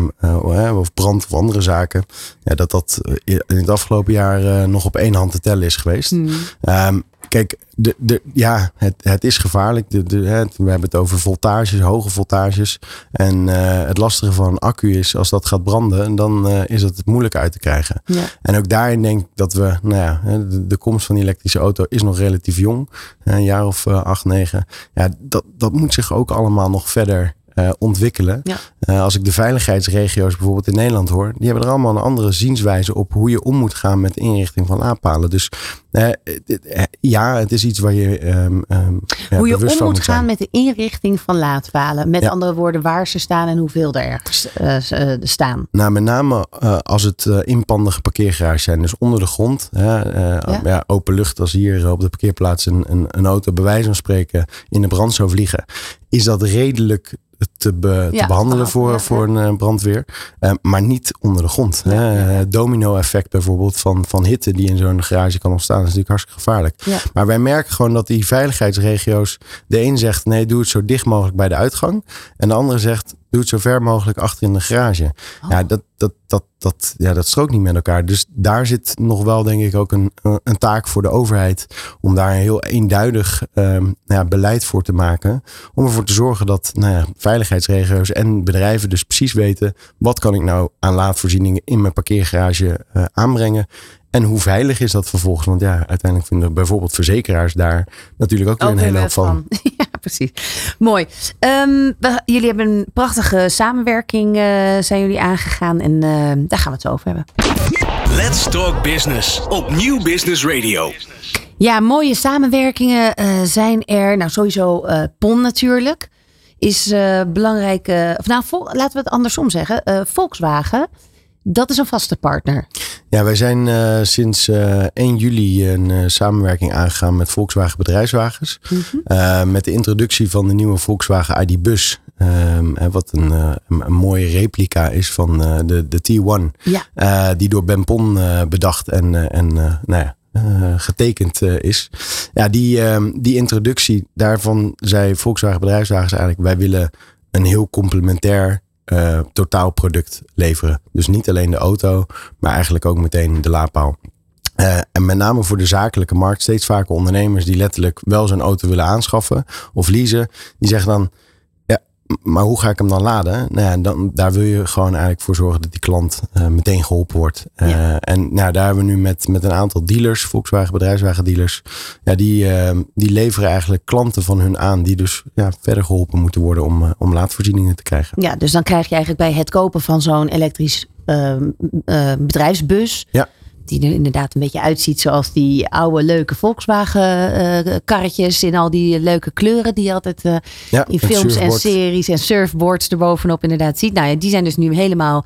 of brand of andere zaken, ja, dat dat in het afgelopen jaar nog op één hand te tellen is geweest. Mm. Um, Kijk, de, de, ja, het, het is gevaarlijk. De, de, het, we hebben het over voltages, hoge voltages. En uh, het lastige van een accu is, als dat gaat branden, dan uh, is het moeilijk uit te krijgen. Ja. En ook daarin denk ik dat we, nou ja, de, de komst van die elektrische auto is nog relatief jong. Een jaar of uh, acht, negen. Ja, dat, dat moet zich ook allemaal nog verder uh, ontwikkelen. Ja. Uh, als ik de veiligheidsregio's bijvoorbeeld in Nederland hoor, die hebben er allemaal een andere zienswijze op hoe je om moet gaan met de inrichting van aanpalen. Dus uh, ja, het is iets waar je. Um, um, ja, hoe je om moet, moet gaan met de inrichting van laadpalen. Met ja. andere woorden, waar ze staan en hoeveel er ergens staan. Nou, met name als het inpandige parkeergarages zijn, dus onder de grond. ja? open lucht, als hier op de parkeerplaats een, een, een auto bij wijze van spreken in de brand zou vliegen, is dat redelijk te, be, ja, te behandelen voor, ja, voor een brandweer. Uh, maar niet onder de grond. Uh, Domino-effect bijvoorbeeld van, van hitte die in zo'n garage kan ontstaan. is natuurlijk hartstikke gevaarlijk. Maar wij merken gewoon dat die veiligheidsregio's. De een zegt nee, doe het zo dicht mogelijk bij de uitgang. En de andere zegt doe het zo ver mogelijk achter in de garage. Ja, dat, dat, dat, dat, ja, dat strookt niet met elkaar. Dus daar zit nog wel, denk ik, ook een, een taak voor de overheid. Om daar een heel eenduidig ehm, nou ja, beleid voor te maken. Om ervoor te zorgen dat nou ja, veiligheidsregio's en bedrijven dus precies weten. Wat kan ik nou aan laadvoorzieningen in mijn parkeergarage uh, aanbrengen. En hoe veilig is dat vervolgens? Want ja, uiteindelijk vinden bijvoorbeeld verzekeraars daar natuurlijk ook weer een hele hoop van. [laughs] Ja, precies. Mooi. Um, we, jullie hebben een prachtige samenwerking uh, zijn jullie aangegaan en uh, daar gaan we het over hebben. Let's Talk Business op Nieuw Business Radio. Ja, mooie samenwerkingen uh, zijn er. Nou, sowieso PON natuurlijk. Is belangrijk. of nou, laten we het andersom zeggen. Volkswagen dat is een vaste partner. Ja, wij zijn uh, sinds uh, eh, 1 juli een uh, samenwerking aangegaan met Volkswagen Bedrijfswagens. Mm -hmm. met de introductie van de nieuwe Volkswagen ID Bus. Ehm, wat een, een, een, mooie replica is van de, de T1. Ja. die door Ben Pon bedacht en, en nou ja, getekend is. Ja, die, ehm, die introductie daarvan zei Volkswagen Bedrijfswagens eigenlijk... wij willen een heel complementair uh, totaalproduct leveren. Dus niet alleen de auto, maar eigenlijk ook meteen de laadpaal. Uh, en met name voor de zakelijke markt, steeds vaker ondernemers die letterlijk wel zo'n auto willen aanschaffen of leasen, die zeggen dan: maar hoe ga ik hem dan laden? Nou ja, dan, daar wil je gewoon eigenlijk voor zorgen dat die klant uh, meteen geholpen wordt. Uh, En nou, daar hebben we nu met, met een aantal dealers, Volkswagen bedrijfswagen dealers, ja, die, uh, die leveren eigenlijk klanten van hun aan, die dus ja, verder geholpen moeten worden om, om laadvoorzieningen te krijgen. Ja, dus dan krijg je eigenlijk bij het kopen van zo'n elektrisch ehm, bedrijfsbus. Ja die er inderdaad een beetje uitziet zoals die oude leuke Volkswagen uh, karretjes in al die leuke kleuren die je altijd uh, in films en series en surfboards erbovenop inderdaad ziet. Nou ja, die zijn dus nu helemaal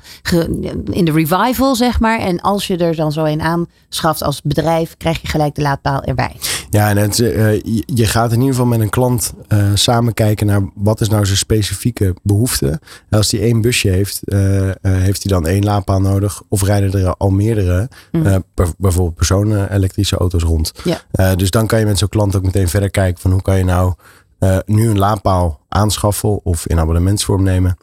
in de revival zeg maar. En als je er dan zo een aanschaft als bedrijf, krijg je gelijk de laadpaal erbij. Ja, en het, uh, je gaat in ieder geval met een klant samen kijken naar wat is nou zijn specifieke behoefte. als hij één busje heeft, heeft hij dan één laadpaal nodig of rijden er al meerdere. Mm. Eh, bijvoorbeeld personen elektrische auto's rond. Ja. Uh, dus dan kan je met zo'n klant ook meteen verder kijken van hoe kan je nou nu een laadpaal aanschaffen of in abonnementsvorm nemen.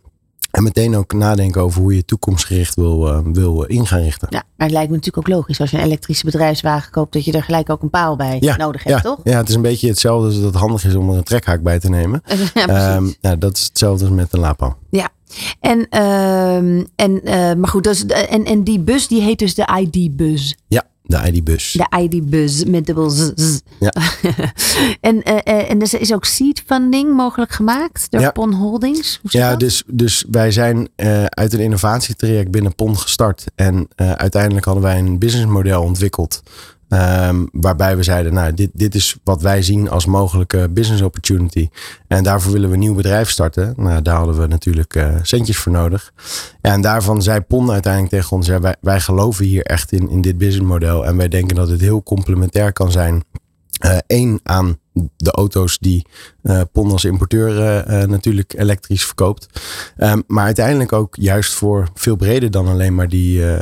En meteen ook nadenken over hoe je toekomstgericht wil, uh, wil in gaan richten. Ja, maar het lijkt me natuurlijk ook logisch als je een elektrische bedrijfswagen koopt, dat je er gelijk ook een paal bij ja, nodig hebt, ja, toch? Ja, het is een beetje hetzelfde als dat het handig is om er een trekhaak bij te nemen. [laughs] ja, um, ja, dat is hetzelfde als met een laadpaal. Ja, en, uh, en uh, maar goed, dus, en, en die bus die heet dus de ID-bus. Ja, de ID-bus. De ID-bus met dubbel z. Ja. [laughs] en, uh, en er is ook seed funding mogelijk gemaakt door ja. PON Holdings. ja, dus, dus wij zijn uh, uit een innovatietraject binnen PON gestart. En uiteindelijk hadden wij een businessmodel ontwikkeld. Um, waarbij we zeiden, nou, dit, dit is wat wij zien als mogelijke business opportunity. En daarvoor willen we een nieuw bedrijf starten. Nou, daar hadden we natuurlijk uh, centjes voor nodig. En daarvan zei PON uiteindelijk tegen ons, ja, wij, geloven hier echt in, in dit businessmodel. En wij denken dat het heel complementair kan zijn. Eén, uh, aan de auto's die uh, PON als importeur uh, natuurlijk elektrisch verkoopt. Um, maar uiteindelijk ook juist voor veel breder dan alleen maar die uh,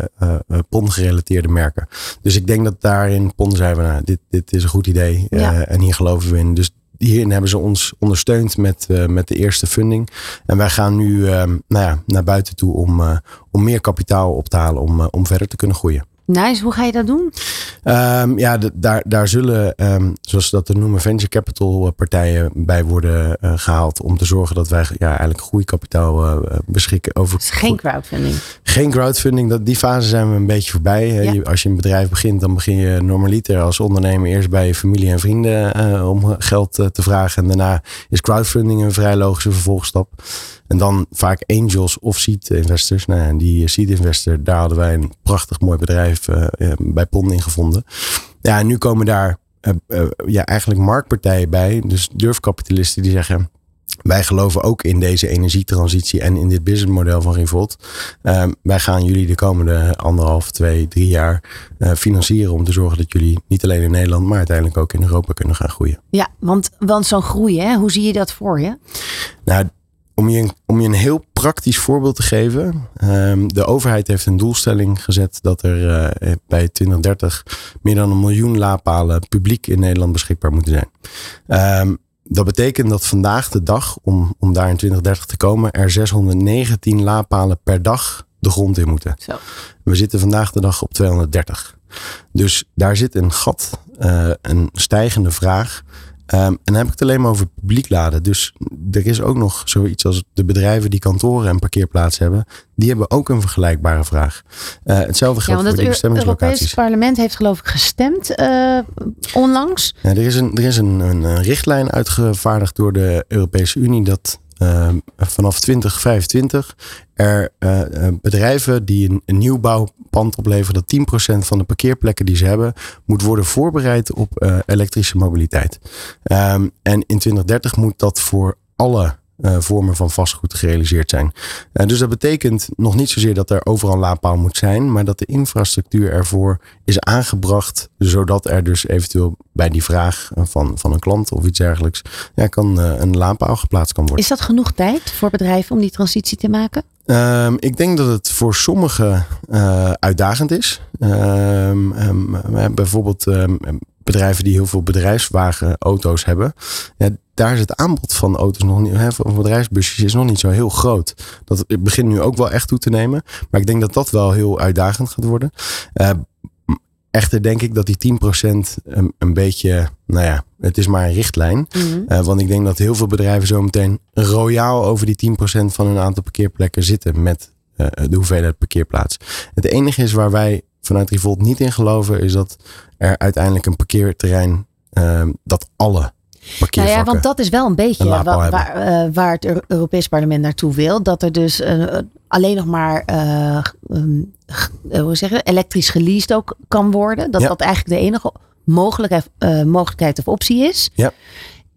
PON gerelateerde merken. Dus ik denk dat daarin PON zei we, nou, dit, dit is een goed idee ja. en hier geloven we in. Dus hierin hebben ze ons ondersteund met, met de eerste funding. En wij gaan nu nou ja, naar buiten toe om, om meer kapitaal op te halen om, om verder te kunnen groeien. Nice, hoe ga je dat doen? Um, ja, daar, daar zullen, um, zoals ze dat noemen, venture capital eh, partijen bij worden uh, gehaald. Om te zorgen dat wij ja, eigenlijk groeikapitaal uh, beschikken over. Dus geen crowdfunding. Geen crowdfunding. Dat, die fase zijn we een beetje voorbij. Ja. Je, als je een bedrijf begint, dan begin je normaliter als ondernemer eerst bij je familie en vrienden om geld te vragen. En daarna is crowdfunding een vrij logische vervolgstap. En dan vaak angels of seed investors. Nou ja, die seed investor, daar hadden wij een prachtig mooi bedrijf uh, bij Pond in gevonden. Ja, en nu komen daar uh, uh, ja, eigenlijk marktpartijen bij. Dus durfkapitalisten die zeggen... Wij geloven ook in deze energietransitie en in dit businessmodel van Revolt. Uh, wij gaan jullie de komende anderhalf, twee, drie jaar financieren om te zorgen dat jullie niet alleen in Nederland, maar uiteindelijk ook in Europa kunnen gaan groeien. Ja, want, want zo'n groei, hè, hoe zie je dat voor je? Nou, om je, een, om je een heel praktisch voorbeeld te geven. Um, de overheid heeft een doelstelling gezet dat er uh, bij 2030 meer dan een miljoen laadpalen publiek in Nederland beschikbaar moeten zijn. Um, dat betekent dat vandaag de dag, om, om daar in 2030 te komen, er 619 laadpalen per dag de grond in moeten. Zo. We zitten vandaag de dag op 230. Dus daar zit een gat, uh, een stijgende vraag. Um, en dan heb ik het alleen maar over publiek laden. Dus er is ook nog zoiets als de bedrijven die kantoren en parkeerplaatsen hebben. Die hebben ook een vergelijkbare vraag. Uh, hetzelfde geldt ja, voor de bestemmingslocaties. Het Europees parlement heeft geloof ik gestemd uh, onlangs. Ja, er is, een, er is een, een, een richtlijn uitgevaardigd door de Europese Unie dat uh, vanaf 2025 er uh, bedrijven die een, een nieuwbouwpand opleveren, dat 10% van de parkeerplekken die ze hebben, moet worden voorbereid op elektrische mobiliteit. Um, en in 2030 moet dat voor alle uh, vormen van vastgoed gerealiseerd zijn. Uh, dus dat betekent nog niet zozeer dat er overal laadpaal moet zijn, maar dat de infrastructuur ervoor is aangebracht, zodat er dus eventueel bij die vraag van, van een klant of iets dergelijks, ja, kan uh, een laadpaal geplaatst kan worden. Is dat genoeg tijd voor bedrijven om die transitie te maken? Um, ik denk dat het voor sommigen uitdagend is. Um, um, bijvoorbeeld bedrijven die heel veel bedrijfswagenauto's hebben. Ja, daar is het aanbod van auto's nog niet, hè, van bedrijfsbusjes is nog niet zo heel groot. Dat begint nu ook wel echt toe te nemen. Maar ik denk dat dat wel heel uitdagend gaat worden. Uh, echter denk ik dat die 10% een, een beetje, nou ja, het is maar een richtlijn. Mm-hmm. Uh, want ik denk dat heel veel bedrijven zometeen royaal over die 10% van hun aantal parkeerplekken zitten met uh, de hoeveelheid parkeerplaats. Het enige is waar wij vanuit Revolt niet in geloven, is dat er uiteindelijk een parkeerterrein, uh, dat alle nou ja, want dat is wel een beetje een waar, waar, uh, waar, het Europees Parlement naartoe wil. Dat er dus uh, alleen nog maar uh, um, hoe zeggen, elektrisch geleased ook kan worden. Dat ja. dat eigenlijk de enige mogelijkheid, mogelijkheid of optie is. Ja.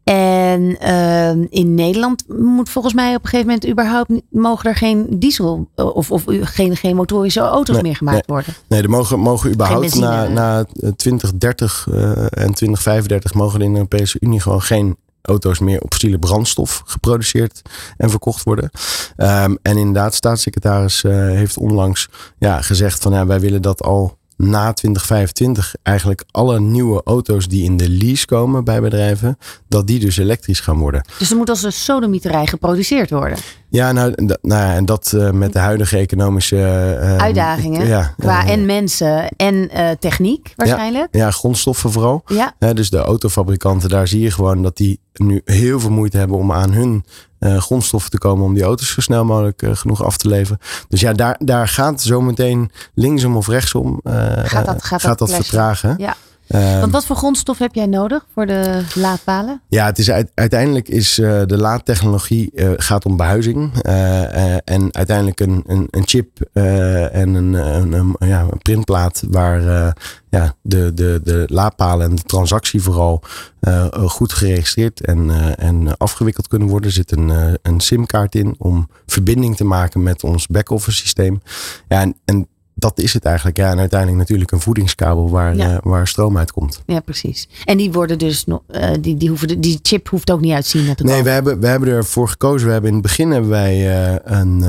En uh, in Nederland moet volgens mij op een gegeven moment überhaupt mogen er geen diesel of, of geen, geen motorische auto's nee, meer gemaakt nee. worden. Nee, er mogen, mogen überhaupt na, na 2030 uh, en 2035 mogen in de Europese Unie gewoon geen auto's meer op fossiele brandstof geproduceerd en verkocht worden. Um, en inderdaad, staatssecretaris uh, heeft onlangs ja, gezegd van ja, wij willen dat al na 2025 eigenlijk alle nieuwe auto's die in de lease komen bij bedrijven, dat die dus elektrisch gaan worden. Dus er moet als een sodemieterij geproduceerd worden. Ja, nou, nou ja, en dat uh, met de huidige economische uh, uitdagingen. Ja, qua en mensen en techniek waarschijnlijk. Ja, ja, grondstoffen vooral. Ja. dus de autofabrikanten, daar zie je gewoon dat die nu heel veel moeite hebben om aan hun uh, grondstoffen te komen om die auto's zo snel mogelijk uh, genoeg af te leveren. Dus ja, daar, daar gaat zometeen linksom of rechtsom uh, gaat dat, gaat gaat dat, dat vertragen. Ja. Uh, Want wat voor grondstof heb jij nodig voor de laadpalen? Ja, het is uiteindelijk is uh, de laadtechnologie uh, gaat om behuizing. en uiteindelijk een, een, een chip en een, een, een, ja, een printplaat waar ja, de, de, de laadpalen en de transactie vooral goed geregistreerd en, en afgewikkeld kunnen worden. Er zit een, een simkaart in om verbinding te maken met ons back-office systeem. Ja, en, en dat is het eigenlijk. Ja, en uiteindelijk natuurlijk een voedingskabel waar, ja. uh, waar stroom uitkomt. Ja, precies. En die worden dus nog, uh, die, die, hoeven, die chip hoeft ook niet uit te komen. Nee, we hebben, we hebben ervoor gekozen. We hebben in het begin hebben wij uh, een,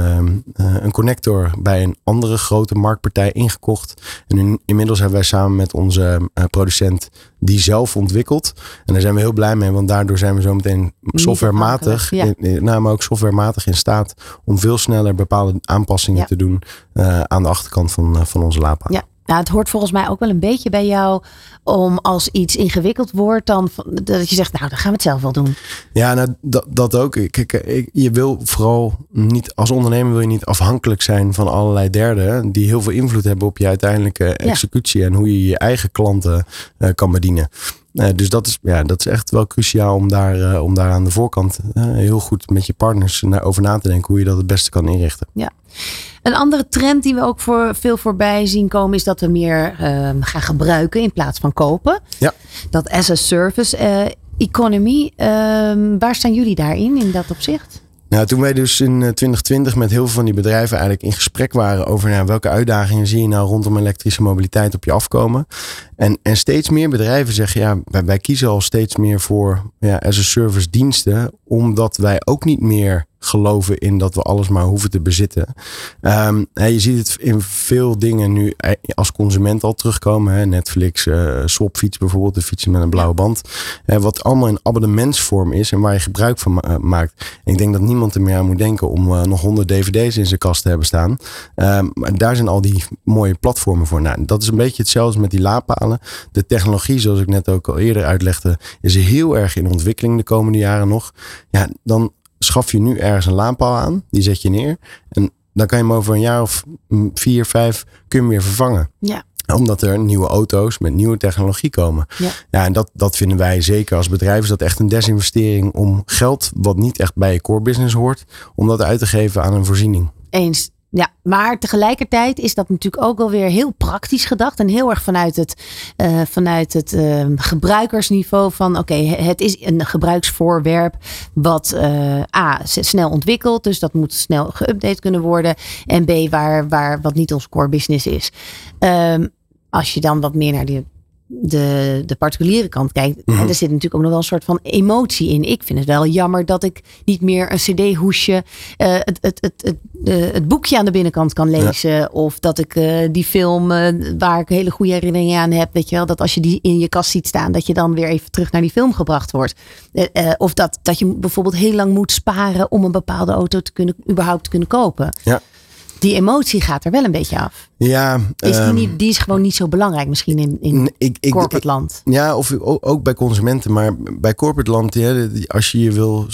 een connector bij een andere grote marktpartij ingekocht. En in, inmiddels hebben wij samen met onze producent die zelf ontwikkeld. En daar zijn we heel blij mee, want daardoor zijn we zo meteen softwarematig, ja. nou, maar ook softwarematig in staat om veel sneller bepaalde aanpassingen ja. te doen uh, aan de achterkant van, van onze. Ja. Nou, het hoort volgens mij ook wel een beetje bij jou om als iets ingewikkeld wordt, dan dat je zegt, nou, dan gaan we het zelf wel doen. Ja, nou, dat, dat ook. Kijk, je wil vooral niet, als ondernemer wil je niet afhankelijk zijn van allerlei derden die heel veel invloed hebben op je uiteindelijke executie ja. en hoe je je eigen klanten uh, kan bedienen. Uh, dus dat is, ja, dat is echt wel cruciaal om daar, uh, om daar aan de voorkant uh, heel goed met je partners naar, over na te denken hoe je dat het beste kan inrichten. Ja. Een andere trend die we ook voor, veel voorbij zien komen is dat we meer gaan gebruiken in plaats van kopen. Ja. Dat as a service economy. waar staan jullie daarin in dat opzicht? Nou, toen wij dus in 2020 met heel veel van die bedrijven eigenlijk in gesprek waren over nou, welke uitdagingen zie je nou rondom elektrische mobiliteit op je afkomen. En, en steeds meer bedrijven zeggen ja, wij, wij kiezen al steeds meer voor ja, as a service diensten, omdat wij ook niet meer geloven in dat we alles maar hoeven te bezitten. Ehm, je ziet het in veel dingen nu eh, als consument al terugkomen. Hè. Netflix, uh, Swapfiets bijvoorbeeld, de fietsen met een blauwe band. wat allemaal in abonnementsvorm is en waar je gebruik van maakt. En ik denk dat niemand er meer aan moet denken om nog 100 dvd's in zijn kast te hebben staan. Um, maar daar zijn al die mooie platformen voor. Nou, dat is een beetje hetzelfde met die laadpalen. De technologie, zoals ik net ook al eerder uitlegde, is heel erg in ontwikkeling de komende jaren nog. Ja, dan schaf je nu ergens een laadpaal aan. Die zet je neer. En dan kan je hem over een jaar of vier, vijf kun je hem weer vervangen. Ja omdat er nieuwe auto's met nieuwe technologie komen. Ja, ja en dat, dat vinden wij zeker als bedrijf. Is dat echt een desinvestering om geld wat niet echt bij je core business hoort. Om dat uit te geven aan een voorziening. Eens. Ja, maar tegelijkertijd is dat natuurlijk ook wel weer heel praktisch gedacht. En heel erg vanuit het, uh, vanuit het uh, gebruikersniveau van oké, het is een gebruiksvoorwerp wat uh, A, snel ontwikkelt. Dus dat moet snel geüpdate kunnen worden. En B, waar, waar wat niet ons core business is. Um, als je dan wat meer naar die de, de particuliere kant kijkt. En mhm. er zit natuurlijk ook nog wel een soort van emotie in. Ik vind het wel jammer dat ik niet meer een cd-hoesje, uh, het, het, het, het, het, boekje aan de binnenkant kan lezen. Of dat ik uh, die film waar ik hele goede herinneringen aan heb. Weet je wel, dat als je die in je kast ziet staan, dat je dan weer even terug naar die film gebracht wordt. of dat, dat je bijvoorbeeld heel lang moet sparen om een bepaalde auto te kunnen, überhaupt te kunnen kopen. Ja die emotie gaat er wel een beetje af. Ja, is die, ehm, niet, die is gewoon niet zo belangrijk misschien in, in ik, ik, corporate land. Ja, of ook bij consumenten. Maar bij corporate land, ja, als je je wil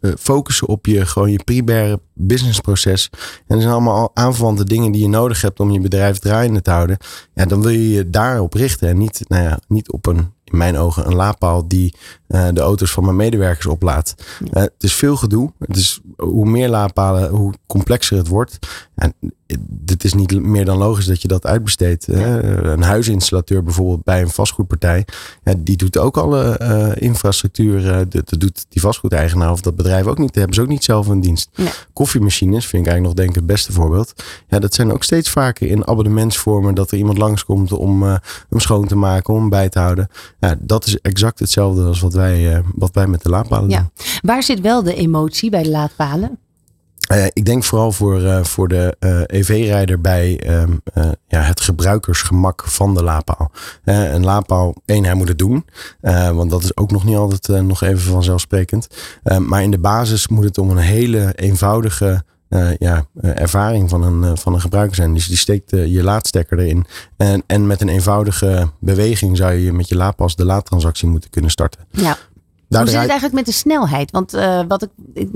eh, focussen op je, gewoon je primaire businessproces. En er zijn allemaal aanverwante dingen die je nodig hebt om je bedrijf draaiende te houden. Ja, dan wil je je daarop richten. En niet, nou ja, niet op een in mijn ogen een laadpaal die uh, de auto's van mijn medewerkers oplaadt. Uh, het is veel gedoe. Het is, hoe meer laadpalen, hoe complexer het wordt. En het is niet meer dan logisch dat je dat uitbesteedt. Een huisinstallateur bijvoorbeeld bij een vastgoedpartij. Die doet ook alle uh, infrastructuur. Dat doet die vastgoedeigenaar of dat bedrijf ook niet. hebben ze ook niet zelf een dienst. Koffiemachines vind ik eigenlijk nog denk ik het beste voorbeeld. Ja, dat zijn ook steeds vaker in abonnementsvormen. Dat er iemand langskomt om uh, hem schoon te maken. Om hem bij te houden. Ja, dat is exact hetzelfde als wat wij, wat wij met de laadpalen ja. doen. Waar zit wel de emotie bij de laadpalen? Uh, ik denk vooral voor, uh, voor de uh, EV-rijder bij um, ja, het gebruikersgemak van de laadpaal. een laadpaal, één, hij moet het doen. want dat is ook nog niet altijd nog even vanzelfsprekend. maar in de basis moet het om een hele eenvoudige ja, ervaring van een, van een gebruiker zijn. Dus die steekt je laadstekker erin. En, en met een eenvoudige beweging zou je met je laadpas de laadtransactie moeten kunnen starten. Ja. Hoe zit het eigenlijk met de snelheid? Want uh, wat ik, ik,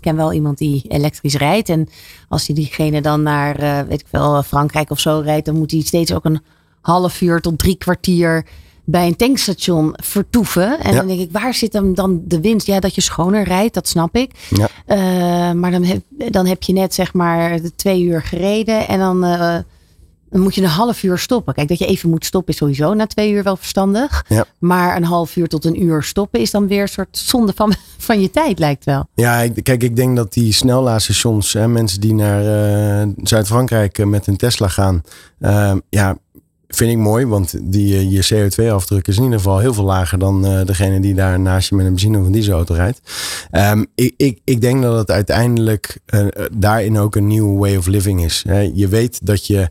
ken wel iemand die elektrisch rijdt. En als hij diegene dan naar, uh, weet ik veel, Frankrijk of zo rijdt, dan moet hij steeds ook een half uur tot drie kwartier bij een tankstation vertoeven. En dan denk ik, waar zit dan, dan de winst? Ja, dat je schoner rijdt, dat snap ik. Ja. Uh, maar dan heb, dan heb je net zeg maar twee uur gereden en dan dan moet je een half uur stoppen. Kijk, dat je even moet stoppen is sowieso na twee uur wel verstandig. Ja. Maar een half uur tot een uur stoppen is dan weer een soort zonde van, [laughs] van je tijd, lijkt wel. Ja, kijk, ik denk dat die snelladestations, hè, mensen die naar uh, Zuid-Frankrijk eh, met een Tesla gaan, ja, vind ik mooi, want die, je CO2-afdruk is in ieder geval heel veel lager dan uh, degene die daar naast je met een benzine of een dieselauto rijdt. Um, ik, ik, ik denk dat het uiteindelijk uh, daarin ook een nieuwe way of living is. je weet dat je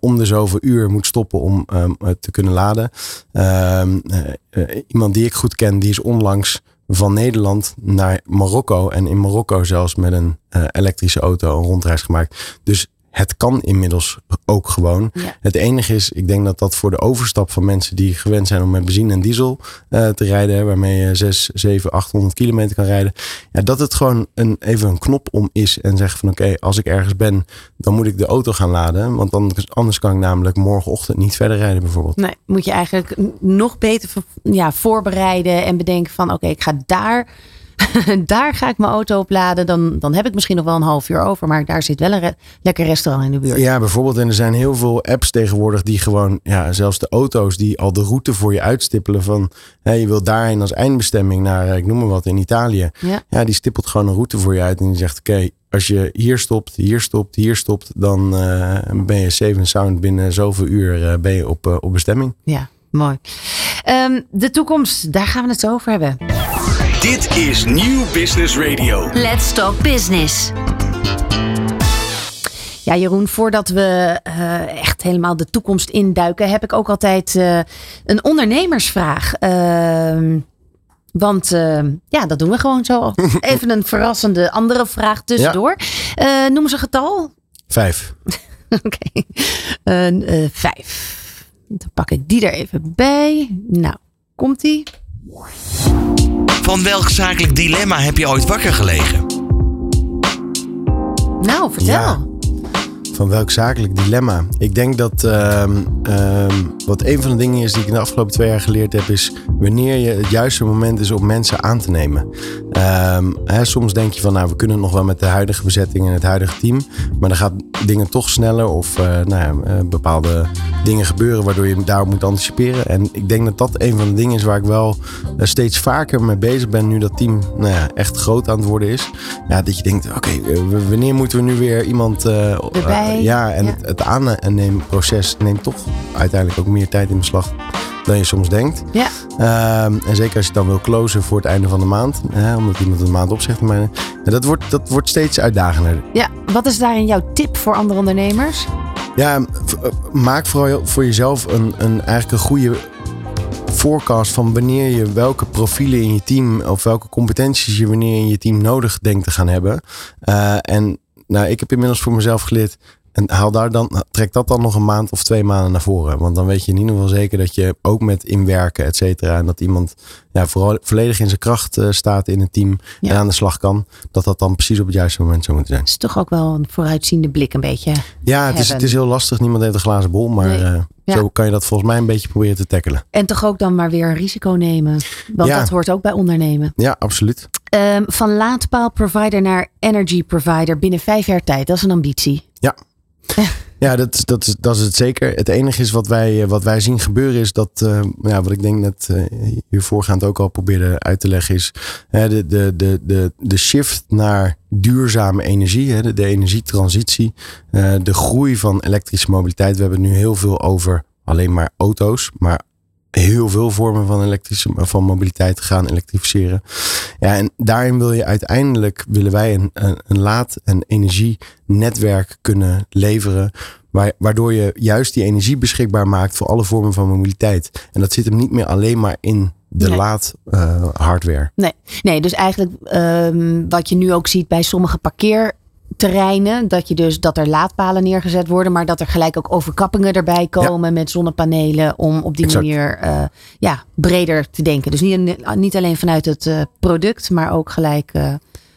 om de zoveel uur moet stoppen om um, te kunnen laden. Uh, iemand die ik goed ken, die is onlangs van Nederland naar Marokko en in Marokko zelfs met een elektrische auto een rondreis gemaakt. Dus het kan inmiddels ook gewoon. Het enige is, ik denk dat dat voor de overstap van mensen die gewend zijn om met benzine en diesel uh, te rijden, waarmee je 6, 7, 800 kilometer kan rijden, ja, dat het gewoon een, even een knop om is en zeggen van oké, als ik ergens ben, dan moet ik de auto gaan laden, want anders, anders kan ik namelijk morgenochtend niet verder rijden bijvoorbeeld. Nee, moet je eigenlijk nog beter ja, voorbereiden en bedenken van oké, ik ga daar [laughs] daar ga ik mijn auto opladen. Dan, dan heb ik misschien nog wel een half uur over. Maar daar zit wel een lekker restaurant in de buurt. Ja, bijvoorbeeld. En er zijn heel veel apps tegenwoordig die gewoon, ja, zelfs de auto's die al de route voor je uitstippelen. Van hè, je wilt daarheen als eindbestemming naar, eh, ik noem maar wat, in Italië. Ja, ja die stippelt gewoon een route voor je uit. En die zegt, oké, als je hier stopt, hier stopt, hier stopt, dan uh, ben je safe sound. Binnen zoveel uur uh, ben je op, uh, op bestemming. Ja, mooi. Um, de toekomst, daar gaan we het zo over hebben. Dit is Nieuw Business Radio. Let's Talk Business. Ja, Jeroen, voordat we uh, echt helemaal de toekomst induiken, heb ik ook altijd uh, een ondernemersvraag. Uh, want ja, dat doen we gewoon zo. [laughs] Even een verrassende andere vraag tussendoor. Ja. noem eens een getal. Vijf. [laughs] Oké, okay. vijf. Dan pak ik die er even bij. Nou, komt-ie. Van welk zakelijk dilemma heb je ooit wakker gelegen? Nou, vertel. Ja. Van welk zakelijk dilemma? Ik denk dat um, um, wat een van de dingen is die ik in de afgelopen twee jaar geleerd heb, is wanneer je het juiste moment is om mensen aan te nemen. Um, hè, soms denk je van, nou, we kunnen het nog wel met de huidige bezetting en het huidige team, maar dan gaat dingen toch sneller of uh, nou ja, uh, bepaalde dingen gebeuren waardoor je daarop moet anticiperen. En ik denk dat dat een van de dingen is waar ik wel uh, steeds vaker mee bezig ben nu dat team nou ja, echt groot aan het worden is. Ja, dat je denkt, oké, wanneer moeten we nu weer iemand erbij? Ja, en ja. het, het aanneemproces neemt toch uiteindelijk ook meer tijd in beslag dan je soms denkt. Ja. Um, en zeker als je dan wil closen voor het einde van de maand, hè, omdat iemand een maand opzegt. Maar dat wordt, dat wordt steeds uitdagender. Ja, wat is daarin jouw tip voor andere ondernemers? Ja, maak vooral voor jezelf een, een, eigenlijk een goede forecast van wanneer je welke profielen in je team of welke competenties je wanneer in je team nodig denkt te gaan hebben. Uh, en nou, ik heb inmiddels voor mezelf geleerd. En haal daar dan, trek dat dan nog een maand of twee maanden naar voren. Want dan weet je in ieder geval zeker dat je ook met inwerken, et cetera. En dat iemand ja, vooral volledig in zijn kracht uh, staat in het team ja. en aan de slag kan. Dat dat dan precies op het juiste moment zou moeten zijn. Het is toch ook wel een vooruitziende blik een beetje. Ja, het is, het is heel lastig. Niemand heeft een glazen bol. Maar nee. uh, ja. zo kan je dat volgens mij een beetje proberen te tackelen. En toch ook dan maar weer een risico nemen. Want dat hoort ook bij ondernemen. Ja, absoluut. Um, van laadpaal provider naar energy provider binnen vijf jaar tijd. Dat is een ambitie. Ja. Ja, dat, dat, is, dat is het zeker. Het enige is wat wij, wat wij zien gebeuren is dat, uh, ja, wat ik denk net uh, hier voorgaand ook al probeerde uit te leggen is, de, de, de, de, de shift naar duurzame energie, de, de energietransitie, de groei van elektrische mobiliteit. We hebben het nu heel veel over alleen maar auto's, maar heel veel vormen van elektrische van mobiliteit gaan elektrificeren. Ja, en daarin wil je uiteindelijk willen wij een, een, een laad- en energienetwerk kunnen leveren. Waardoor je juist die energie beschikbaar maakt voor alle vormen van mobiliteit. En dat zit hem niet meer alleen maar in de nee. laad uh, hardware. Nee. nee, dus eigenlijk um, wat je nu ook ziet bij sommige parkeer terreinen. Dat, je dus, dat er laadpalen neergezet worden, maar dat er gelijk ook overkappingen erbij komen ja. met zonnepanelen. Om op die exact. manier uh, ja, breder te denken. Dus niet, niet alleen vanuit het uh, product, maar ook gelijk uh,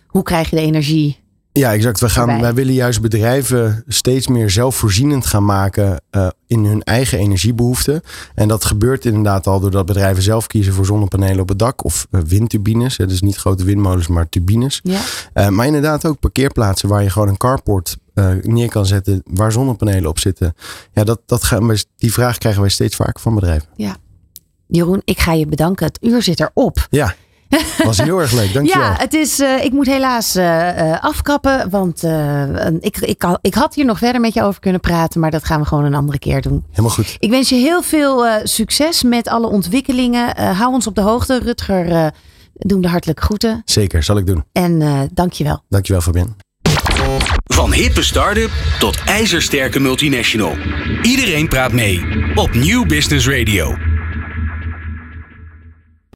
hoe krijg je de energie. Ja, exact. We gaan, wij willen juist bedrijven steeds meer zelfvoorzienend gaan maken uh, in hun eigen energiebehoeften. En dat gebeurt inderdaad al doordat bedrijven zelf kiezen voor zonnepanelen op het dak of uh, windturbines. Dus niet grote windmolens, maar turbines. Ja. Uh, maar inderdaad ook parkeerplaatsen waar je gewoon een carport neer kan zetten waar zonnepanelen op zitten. Ja, dat, dat gaan wij, die vraag krijgen wij steeds vaker van bedrijven. Ja. Jeroen, ik ga je bedanken. Het uur zit erop. Ja. Was heel erg leuk, dankjewel. Ja, het is, uh, ik moet helaas uh, afkappen, want uh, ik, ik, ik had hier nog verder met je over kunnen praten, maar dat gaan we gewoon een andere keer doen. Helemaal goed. Ik wens je heel veel succes met alle ontwikkelingen. hou ons op de hoogte. Rutger, doen de hartelijke groeten. Zeker, zal ik doen. En dankjewel. Dankjewel, Fabien. Van hippe start-up tot ijzersterke multinational. Iedereen praat mee op Nieuw Business Radio.